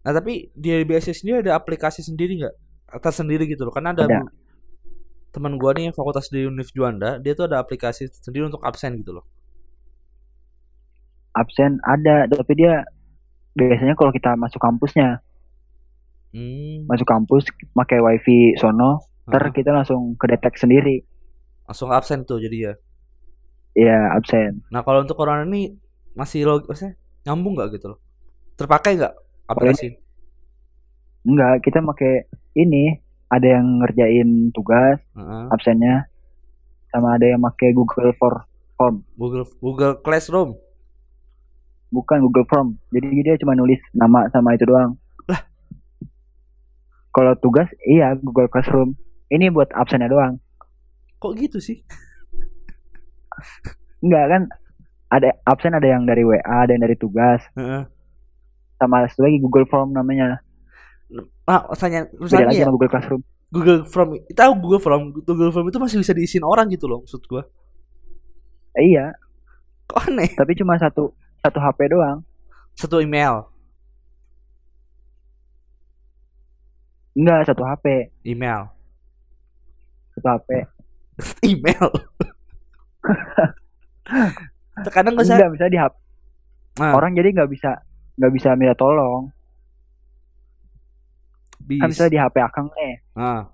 nah tapi di LBS sendiri ada aplikasi sendiri nggak atas sendiri gitu loh karena ada, Ada. teman gua nih yang fakultas di Univ Juanda dia tuh ada aplikasi sendiri untuk absen gitu loh absen ada tapi dia biasanya kalau kita masuk kampusnya Hmm. masuk kampus pakai wifi sono ter Heeh. kita langsung kedetek sendiri Langsung absen tuh jadi ya. ya absen Nah kalau untuk corona ini masih log, maksudnya nyambung nggak gitu loh? Terpakai nggak aplikasi? enggak kita pakai ini ada yang ngerjain tugas Heeh. absennya sama ada yang pakai Google for Form Google Google Classroom. bukan Google Form jadi dia cuma nulis nama sama itu doang Lah. kalau tugas iya Google Classroom ini buat absennya doang Kok gitu sih? enggak kan ada absen ada yang dari WA ada yang dari tugas Heeh. Sama satu lagi Google Form namanya. Beda misalnya lagi ya, sama Google Classroom. Google Form tahu Google Form? Google Form itu masih bisa diisiin orang gitu loh maksud gua. Eh, iya. Kok aneh? tapi cuma satu satu HP doang. Satu email, enggak satu HP email, satu HP email. Terkadang nggak bisa. enggak bisa di HP Nah, orang jadi nggak bisa nggak bisa minta tolong kan bis. bisa di HP akang nih Nah,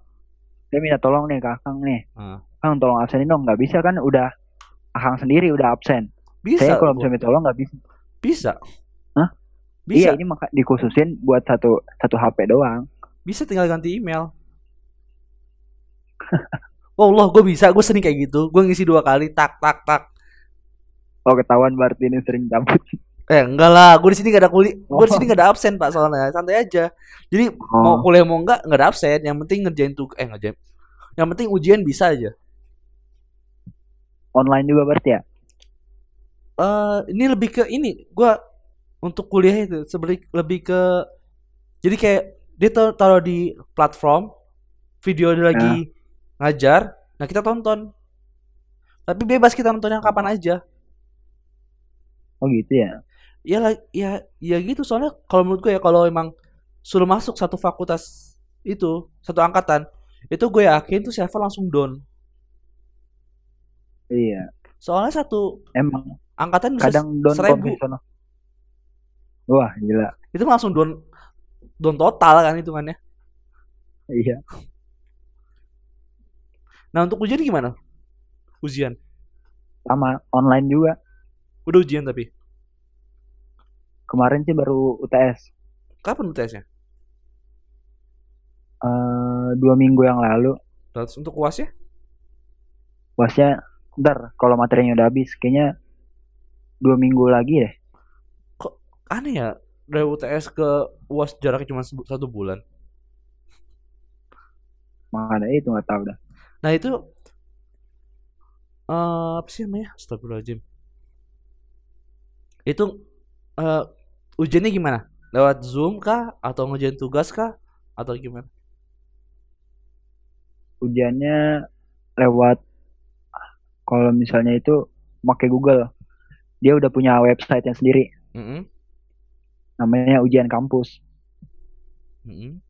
dia minta tolong nih ke akang nih nah. Kang tolong absenin dong nggak bisa kan udah akang sendiri udah absen Bisa. saya kalau bisa minta tolong nggak bisa Bisa. Hah? Bisa. iya ini maka dikhususin buat satu satu HP doang Bisa tinggal ganti email. oh Allah, gue bisa. Gue sering kayak gitu. Gue ngisi dua kali, tak tak tak. oh ketahuan berarti ini sering cabut Eh enggak lah, gue di sini gak ada kuliah, gue di Oh. sini gak ada absen pak soalnya, santai aja. Jadi mau oh kuliah mau enggak nggak ada absen, yang penting ngerjain tuh, eh ngerjain, yang penting ujian bisa aja. online juga berarti ya Eh ini lebih ke ini, gue untuk kuliah itu sebenarnya lebih ke, jadi kayak dia tar- taruh di platform, video dia lagi ngajar, nah kita tonton. Tapi bebas kita nontonnya kapan aja. oh gitu ya ya lah ya ya gitu. Soalnya kalau menurut gue ya kalau emang suruh masuk satu fakultas itu satu angkatan itu gue yakin tuh server langsung down. Iya. Soalnya satu emang angkatan bisa kadang down seribu. wah gila. Itu langsung down down total kan hitungannya. Iya. Nah untuk ujian gimana? Ujian? Sama online juga. Udah ujian tapi kemarin sih baru UTS kapan UTS-nya eh dua minggu yang lalu. Terus untuk uas ya wasnya ntar kalau materinya udah habis kayaknya dua minggu lagi deh. Aneh ya? Dari UTS ke uas jaraknya cuma satu bulan. Makanya itu nggak tahu dah. Nah itu eh apa sih namanya? Astagfirullahaladzim. Itu eh ujiannya gimana? Lewat Zoom kah? Atau ngerjain tugas kah? Atau gimana? ujiannya lewat kalau misalnya itu pakai Google dia udah punya website yang sendiri Mm-mm, namanya ujian kampus mm-mm.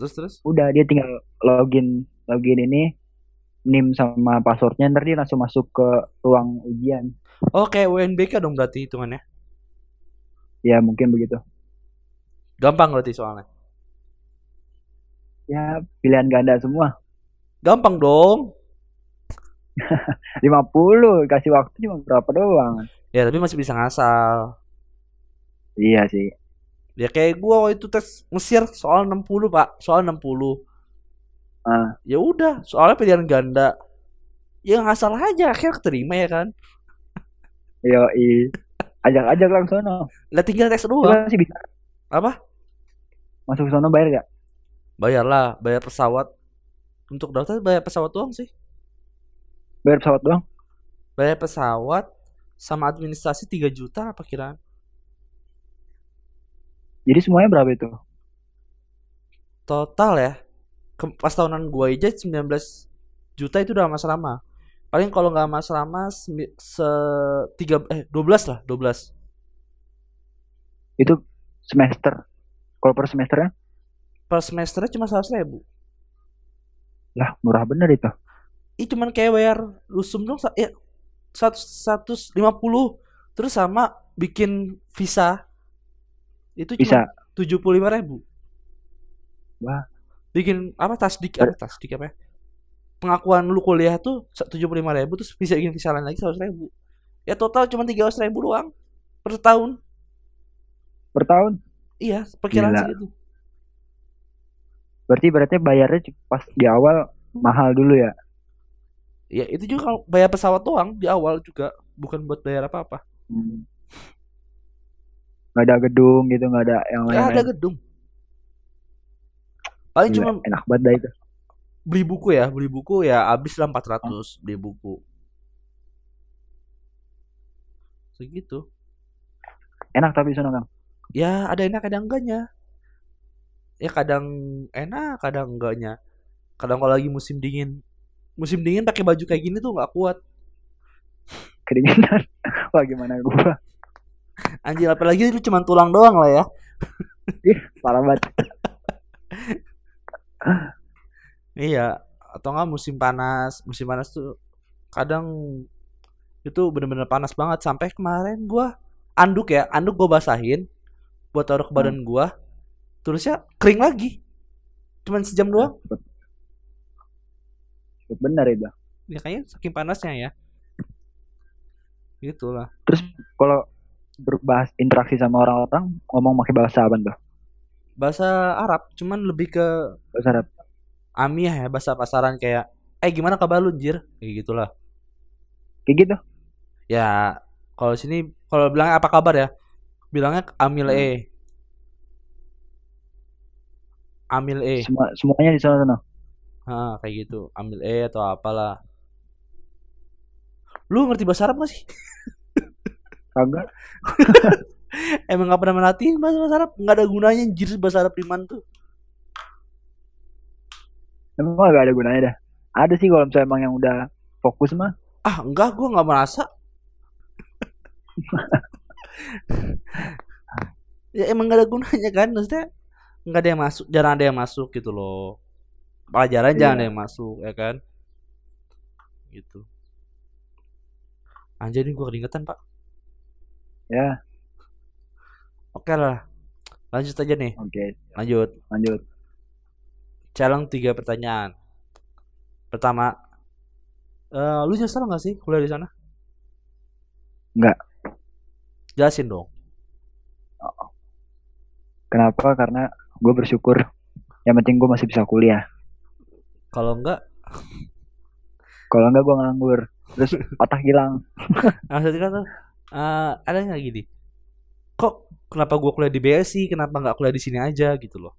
Terus terus? udah dia tinggal login login ini nim sama passwordnya ntar dia langsung masuk ke ruang ujian Oh kayak UNBK dong berarti hitungannya. Ya mungkin begitu Gampang berarti soalnya. ya pilihan ganda semua Gampang dong. 50 kasih waktu cuma berapa doang Ya tapi masih bisa ngasal. iya sih Ya kayak gua waktu itu tes Mesir soal 60 pak, soal 60. Ah. Ya udah, soalnya pilihan ganda. Ya ngasal aja, akhirnya keterima ya kan. yo i ajak-ajak langsung sono Lah tinggal tes doang. masih bisa Apa? masuk ke sono bayar gak Bayar lah, bayar pesawat. Untuk daftar bayar pesawat doang sih. bayar pesawat doang Bayar pesawat sama administrasi 3 juta apa kiraan. jadi semuanya berapa itu Total ya. Ke- Pas tahunan gua aja 19 juta itu udah mas lama. Paling kalau nggak mas lama semi- se tiga eh 12 lah, 12. itu semester kalau per semesternya Per semesternya cuma 100 ribu. lah murah bener itu Ih cuman kayak bayar rusum dong ya 100 150 terus sama bikin visa itu cuma tujuh puluh lima ribu. Wah. Bikin apa tasdik apa tasdik apa? ya? Pengakuan lu kuliah tuh tujuh puluh lima ribu terus bisa bikin visa lain lagi seratus ribu. Ya total cuma tiga ratus ribu doang per tahun. Per tahun. Iya, perkiraan Gila. segitu. Berarti berarti bayarnya pas di awal mahal dulu ya. Ya itu juga kalau bayar pesawat doang di awal juga bukan buat bayar apa-apa. Hmm. Nggak ada gedung gitu, nggak ada yang Nggak ada gedung. Paling cuma enak banget dah itu. Beli buku ya, beli buku ya habis lah 400 beli buku. Segitu. Enak tapi sana Kang. Ya ada enak kadang enggaknya. Ya kadang enak, kadang enggaknya. Kadang kalau lagi musim dingin, musim dingin pakai baju kayak gini tuh nggak kuat. Kedinginan. Wah gimana gua. Anjir apalagi itu cuma tulang doang lah ya. Parah banget. Iya, atau enggak musim panas. Musim panas tuh kadang itu bener-bener panas banget sampai kemarin gua anduk ya, anduk gua basahin buat taruh ke badan gua. Terusnya kering lagi. Cuman sejam doang. Benar itu. Ya kayaknya saking panasnya ya. Gitulah. Terus kalau berbahas interaksi sama orang-orang ngomong pakai bahasa apa tuh? Bahasa Arab cuman lebih ke Bahasa Arab. Amiah ya, bahasa pasaran kayak eh gimana kabar lu, Jir? Kayak gitulah. Kayak gitu. Ya, kalau sini kalau bilangnya apa kabar ya? Bilangnya Amil Hmm. E. Amil E. Semua semuanya di sana sana. Ah, kayak gitu. Amil E atau apalah. Lu ngerti bahasa Arab gak sih? Kagak. Emang gak pernah melatih bahasa, bahasa Arab? Gak ada gunanya anjir bahasa Arab di tuh. Emang gak ada gunanya dah. Ada sih kalau misalnya emang yang udah fokus mah. Ah, enggak, gua nggak merasa. ya emang gak ada gunanya kan, maksudnya nggak ada yang masuk, jarang ada yang masuk gitu loh. Pelajaran Iya. jarang ada yang masuk, ya kan? Gitu. Anjir ini gua keringetan, Pak. Ya, Oke lah. Lanjut aja nih. oke. Lanjut. Lanjut. Challenge tiga pertanyaan. Pertama, eh lu nyesel nggak sih kuliah di sana? Nggak. Jelasin dong. Kenapa? Karena gue bersyukur. Yang penting gue masih bisa kuliah. Kalau enggak, Kalau enggak gue nganggur. Terus otak hilang. maksudnya tuh eh ada nggak gini? Kok kenapa gua kuliah di BSI, kenapa nggak kuliah di sini aja gitu loh?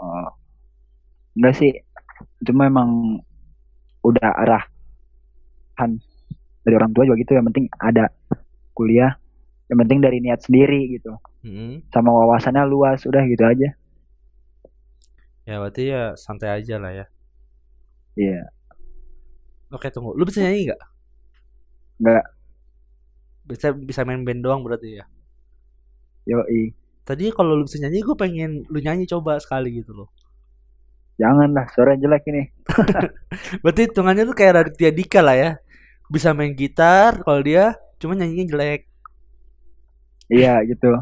Oh. Enggak sih. Cuma emang udah arahan dari orang tua juga gitu. Yang penting ada kuliah. Yang penting dari niat sendiri gitu. Mm-mm. Sama wawasannya luas. Udah gitu aja. Ya berarti ya santai aja lah ya. Iya. Oke tunggu, lu bisa nyanyi nggak? Nggak. Bisa bisa main band doang berarti ya. Yoi. Tadi kalau lu bisa nyanyi, gue pengen lu nyanyi coba sekali gitu loh. Jangan lah. Suara jelek ini. Berarti hitungannya tuh kayak Raditya Dika lah ya. Bisa main gitar, kalau dia cuma nyanyinya jelek. Iya gitu.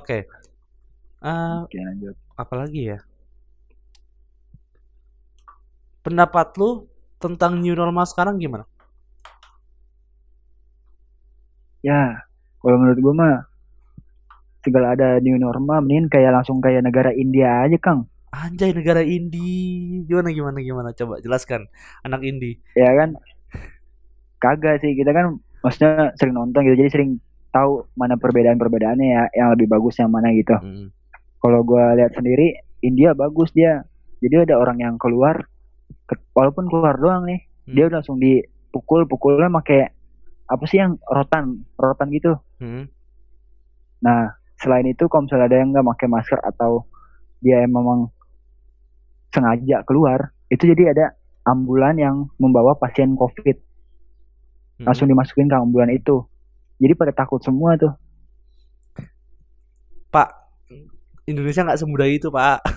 Oke. Eh, Oke lanjut. apalagi ya? Pendapat lu tentang new normal sekarang gimana? Ya. Kalau menurut gue mah. Segala ada new normal. Mending kayak langsung kayak negara India aja Kang. Anjay negara indie. Gimana gimana gimana? Coba jelaskan anak indie. ya kan kagak sih kita kan maksudnya sering nonton gitu jadi sering tahu mana perbedaan-perbedaannya ya yang lebih bagus yang mana gitu Mm. kalau gua lihat sendiri India bagus dia jadi ada orang yang keluar ke- walaupun keluar doang nih Hmm. dia langsung dipukul pukulnya pakai apa sih yang rotan rotan gitu Mm. nah selain itu kalau misalnya ada yang nggak pakai masker atau dia yang memang sengaja keluar itu jadi ada ambulan yang membawa pasien covid Mm. langsung dimasukin ke ambulan itu jadi pada takut semua tuh Pak, Indonesia nggak semudah itu Pak.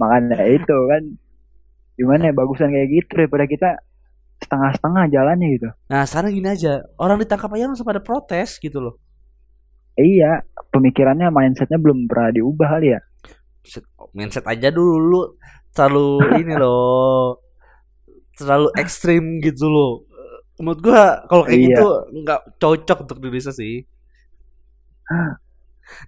makanya itu kan gimana ya bagusan kayak gitu daripada kita setengah-setengah jalannya gitu. Nah, sekarang gini aja, orang ditangkap aja langsung pada protes gitu loh. Iya, pemikirannya mindsetnya belum pernah diubah kali ya. Set- Mindset aja dulu, terlalu ini loh, terlalu ekstrim gitu loh. Menurut gua kalau kayak Iya. gitu nggak cocok untuk di Indonesia sih.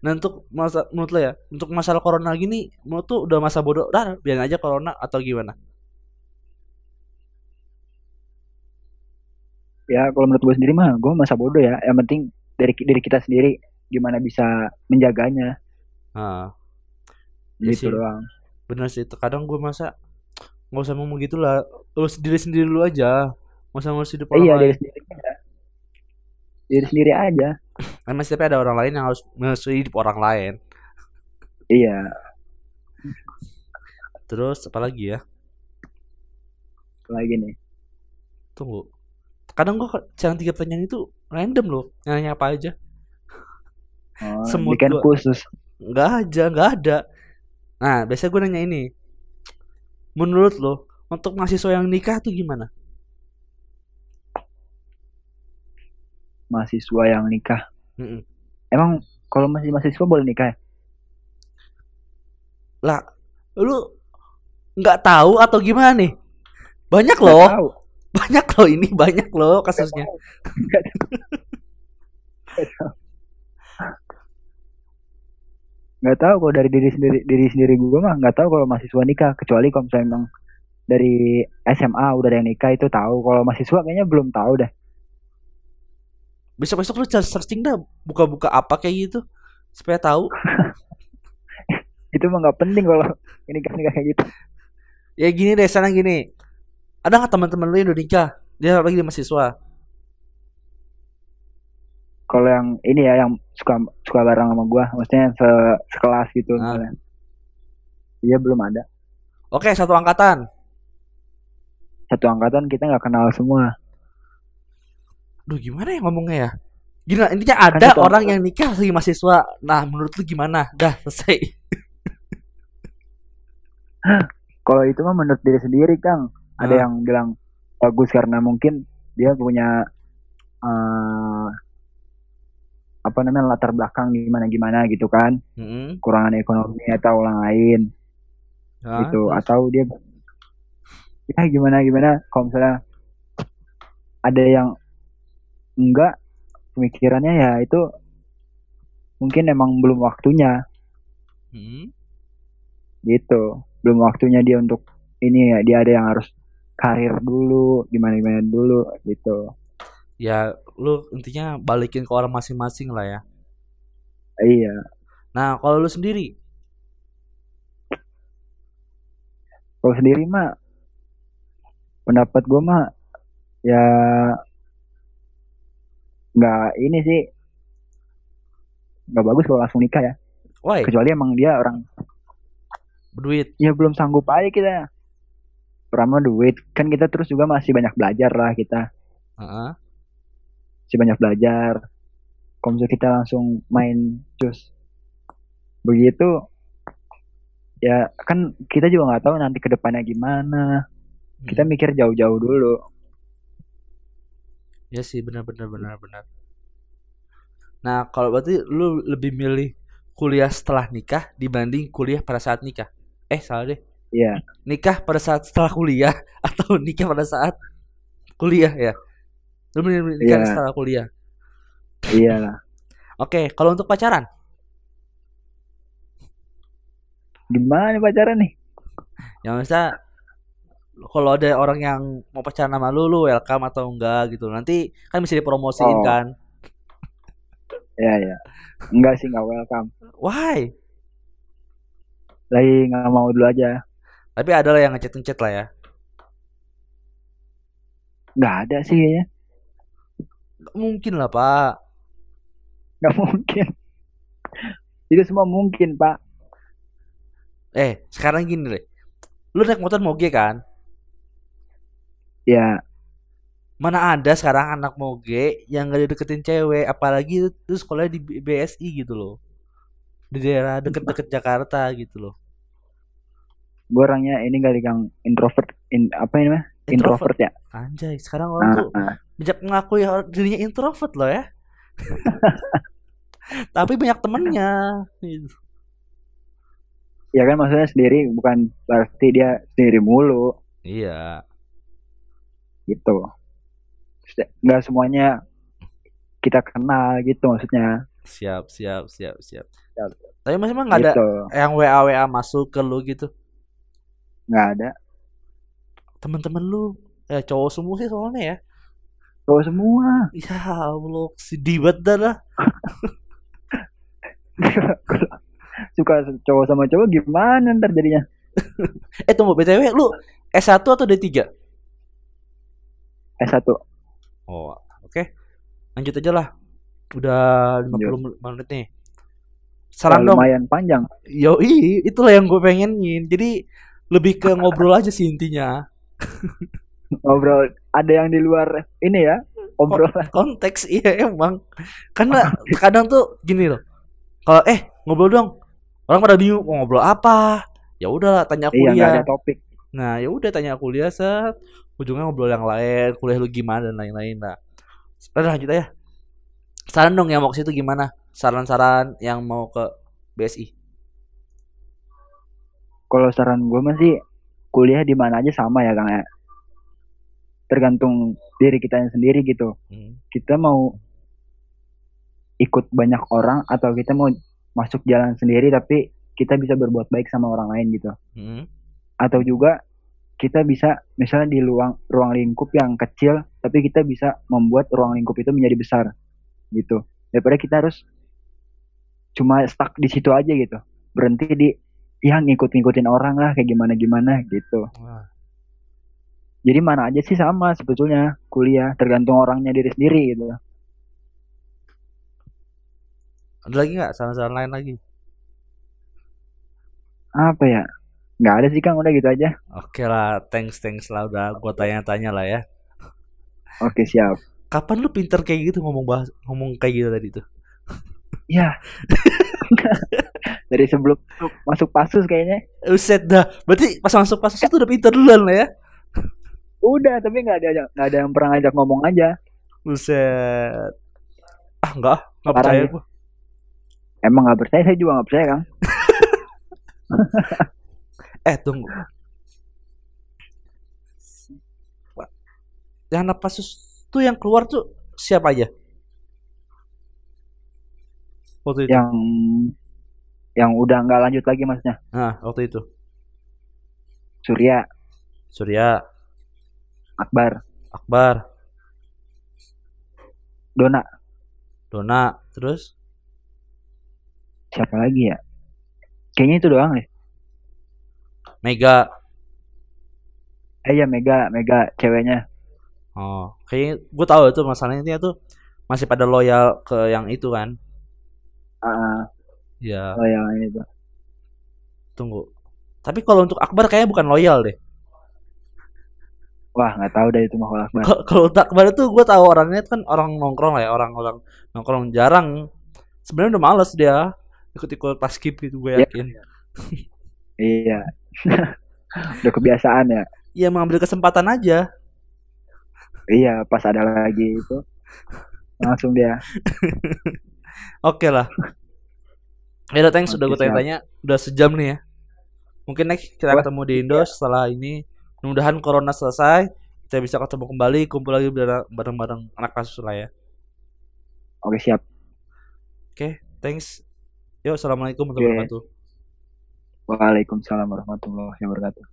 Nah untuk masa menurut lo ya, untuk masalah corona gini, menurut tuh udah masa bodoh, dah biarin aja corona atau gimana? Ya, kalau menurut gue sendiri mah, gue masa bodoh ya. Yang penting dari diri kita sendiri gimana bisa menjaganya Nah, Iya gitu sih. doang. bener sih. Terkadang gue masa nggak usah ngomong gitu lah, urus diri sendiri dulu aja, nggak usah ngurus hidup orang Iya, lain. diri sendiri aja. Diri sendiri aja. Kan masih tapi ada orang lain yang harus ngurus hidup orang lain. Iya, Terus apa lagi ya? lagi nih. Tunggu. Kadang gue yang tiga pertanyaan itu random loh, nanya apa aja. Oh, Semut gua. khusus. Nggak aja, nggak ada. Nah, biasanya gue nanya ini. Menurut lo, untuk mahasiswa yang nikah tuh gimana? Mahasiswa yang nikah. Mm-mm. Emang kalau masih mahasiswa boleh nikah ya? Lah, lu nggak tahu atau gimana nih? Banyak loh. Banyak loh ini, banyak loh kasusnya. Nggak tahu. Kalau dari diri sendiri diri sendiri gue mah nggak tahu kalau mahasiswa nikah kecuali kalau misalnya emang dari SMA udah ada yang nikah itu tahu kalau mahasiswa kayaknya belum tahu deh Besok-besok lu cari searching dah, buka-buka apa kayak gitu, supaya tahu. itu mah nggak penting kalau ini kan kayak gitu Ya gini deh, sana gini. Ada nggak teman-teman lu yang udah nikah? Dia lagi di mahasiswa. kalau yang ini ya yang suka suka bareng sama gue maksudnya se sekelas gitu Ah. misalnya iya belum ada Oke, satu angkatan. satu angkatan kita nggak kenal semua Duh, gimana ya ngomongnya ya? Gini lah, intinya ada satu orang yang nikah lagi mahasiswa. Nah, menurut lu gimana? Dah, selesai. kalau itu mah menurut diri sendiri kang ada Ah. yang bilang bagus karena mungkin dia punya eh, apa namanya latar belakang gimana gimana gitu kan Mm-mm. kurangan ekonomi atau orang lain Nah, gitu terus? atau dia ya gimana gimana kalau misalnya ada yang enggak pemikirannya ya itu mungkin emang belum waktunya Mm-mm. gitu belum waktunya dia untuk ini ya dia ada yang harus karir dulu gimana gimana dulu gitu Ya, lu intinya balikin ke orang masing-masing lah ya. iya Nah, kalau lu sendiri, kalau sendiri mah pendapat gue mah ya nggak ini sih nggak bagus kalau langsung nikah ya why? kecuali emang dia orang Berduit. ya belum sanggup aja kita pertama duit kan kita terus juga masih banyak belajar lah kita Heeh. masih banyak belajar kalau kita langsung main cus begitu ya kan kita juga nggak tahu nanti ke depannya gimana kita Hmm. mikir jauh-jauh dulu Ya sih, benar benar benar benar. Nah, kalau berarti lu lebih milih kuliah setelah nikah dibanding kuliah pada saat nikah. Eh, salah deh. Iya Nikah pada saat setelah kuliah atau nikah pada saat kuliah ya? Lu nikah Iya. setelah kuliah. iyalah Oke, kalau untuk pacaran, gimana nih pacaran nih yang bisa kalau ada orang yang mau pacaran sama lu, lu welcome atau enggak gitu. Nanti kan bisa dipromosiin Oh. kan. ya ya enggak sih nggak welcome Why? lagi nggak mau dulu aja Tapi ada lah yang ngechat-ngechat lah ya. nggak ada sih kayaknya Nggak mungkin lah, Pak. nggak mungkin itu semua mungkin pak Eh, sekarang gini deh. Lu naik motor moge kan? ya Mana ada sekarang anak moge yang gak dideketin cewek, apalagi itu sekolah di BSI gitu loh. Di daerah deket-deket Jakarta gitu loh. Gue orangnya ini kali kang introvert in apa ini mah Introvert. introvert ya Anjay, sekarang orang Nah, tuh nah. bijak mengakui hal- dirinya introvert loh ya. Tapi banyak temennya. Ya kan maksudnya sendiri bukan berarti dia sendiri mulu Iya. gitu nggak semuanya kita kenal gitu maksudnya Siap, siap, siap, siap. Siap. Tapi masih emang nggak ada gitu yang WA WA masuk ke lu gitu. Nggak ada Temen-temen lu eh cowok semua sih soalnya ya. cowok semua Ya Allah, si Diwat dah lah. suka cowok sama cowok gimana ntar jadinya Eh tunggu BTW lu S1 atau D3? S1 Oh, oke. Lanjut aja lah. Udah 50 menit nih. Saran dong. lumayan panjang Yoi, itulah yang gue pengenin. Jadi lebih ke ngobrol aja sih intinya. ngobrol ada yang di luar ini ya obrolan Konteks iya emang. Karena kadang tuh gini loh. Kalau eh ngobrol dong. Orang pada bingung mau ngobrol apa. Ya udahlah tanya iya kuliah. ada topik Nah, ya udah tanya kuliah set. Ujungnya ngobrol yang lain, kuliah lu gimana dan lain-lain. Nah, lanjut aja. Saran dong yang mau ke situ gimana? Saran-saran yang mau ke BSI. Kalau saran gue masih kuliah di mana aja sama ya kang ya. Tergantung diri kita sendiri gitu. Hmm. kita mau ikut banyak orang atau kita mau masuk jalan sendiri tapi kita bisa berbuat baik sama orang lain gitu. Hmm. atau juga kita bisa misalnya di ruang ruang lingkup yang kecil tapi kita bisa membuat ruang lingkup itu menjadi besar gitu. Daripada kita harus cuma stuck di situ aja gitu. Berhenti di ya ngikut-ngikutin orang lah kayak gimana gimana gitu Wah. jadi mana aja sih sama sebetulnya kuliah tergantung orangnya diri sendiri gitu Ada lagi nggak saran-saran lain lagi? apa ya nggak ada sih kang udah gitu aja Oke lah, thanks thanks lah udah gua tanya-tanya lah ya. oke siap Kapan lu pinter kayak gitu ngomong bahas ngomong kayak gitu tadi tuh? ya dari sebelum masuk, pasus kayaknya Uset dah. Berarti pas masuk pas itu udah pinter duluan lah ya. udah tapi nggak ada nggak ada yang pernah ngajak ngomong aja Buset. Ah enggak, enggak Parah percaya ya. emang nggak percaya saya juga nggak percaya kang Eh tunggu. Yang anak pasus tuh yang keluar tuh siapa aja? Waktu itu. yang yang udah nggak lanjut lagi maksudnya? Nah, waktu itu. Surya. Surya, Akbar. Akbar, Dona. Dona, terus? Siapa lagi ya? Kayaknya itu doang deh. Mega. eh ya Mega Mega ceweknya. Oh, kayaknya gue tahu itu masalahnya tuh masih pada loyal ke yang itu kan. Ah Ya, yang itu tunggu. Tapi kalau untuk Akbar kayaknya bukan loyal deh. wah nggak tahu deh itu mah kalau Akbar Kalau- untuk Akbar itu gue tahu orangnya kan orang nongkrong lah ya, orang-orang nongkrong jarang. Sebenarnya udah males dia ikut-ikut pas skip gitu gue Iya. yakin. iya udah kebiasaan ya Iya mengambil kesempatan aja. iya pas ada lagi itu langsung dia Oke lah. Ya udah thanks udah Oke, gue tanya-tanya udah sejam nih ya. Mungkin next kita ketemu di Indo setelah ini. Mudah-mudahan corona selesai, kita bisa ketemu kembali, kumpul lagi bareng- bareng-bareng anak kasus lah ya. oke siap Oke, thanks. Yuk, assalamualaikum warahmatullahi wabarakatuh. Waalaikumsalam warahmatullahi wabarakatuh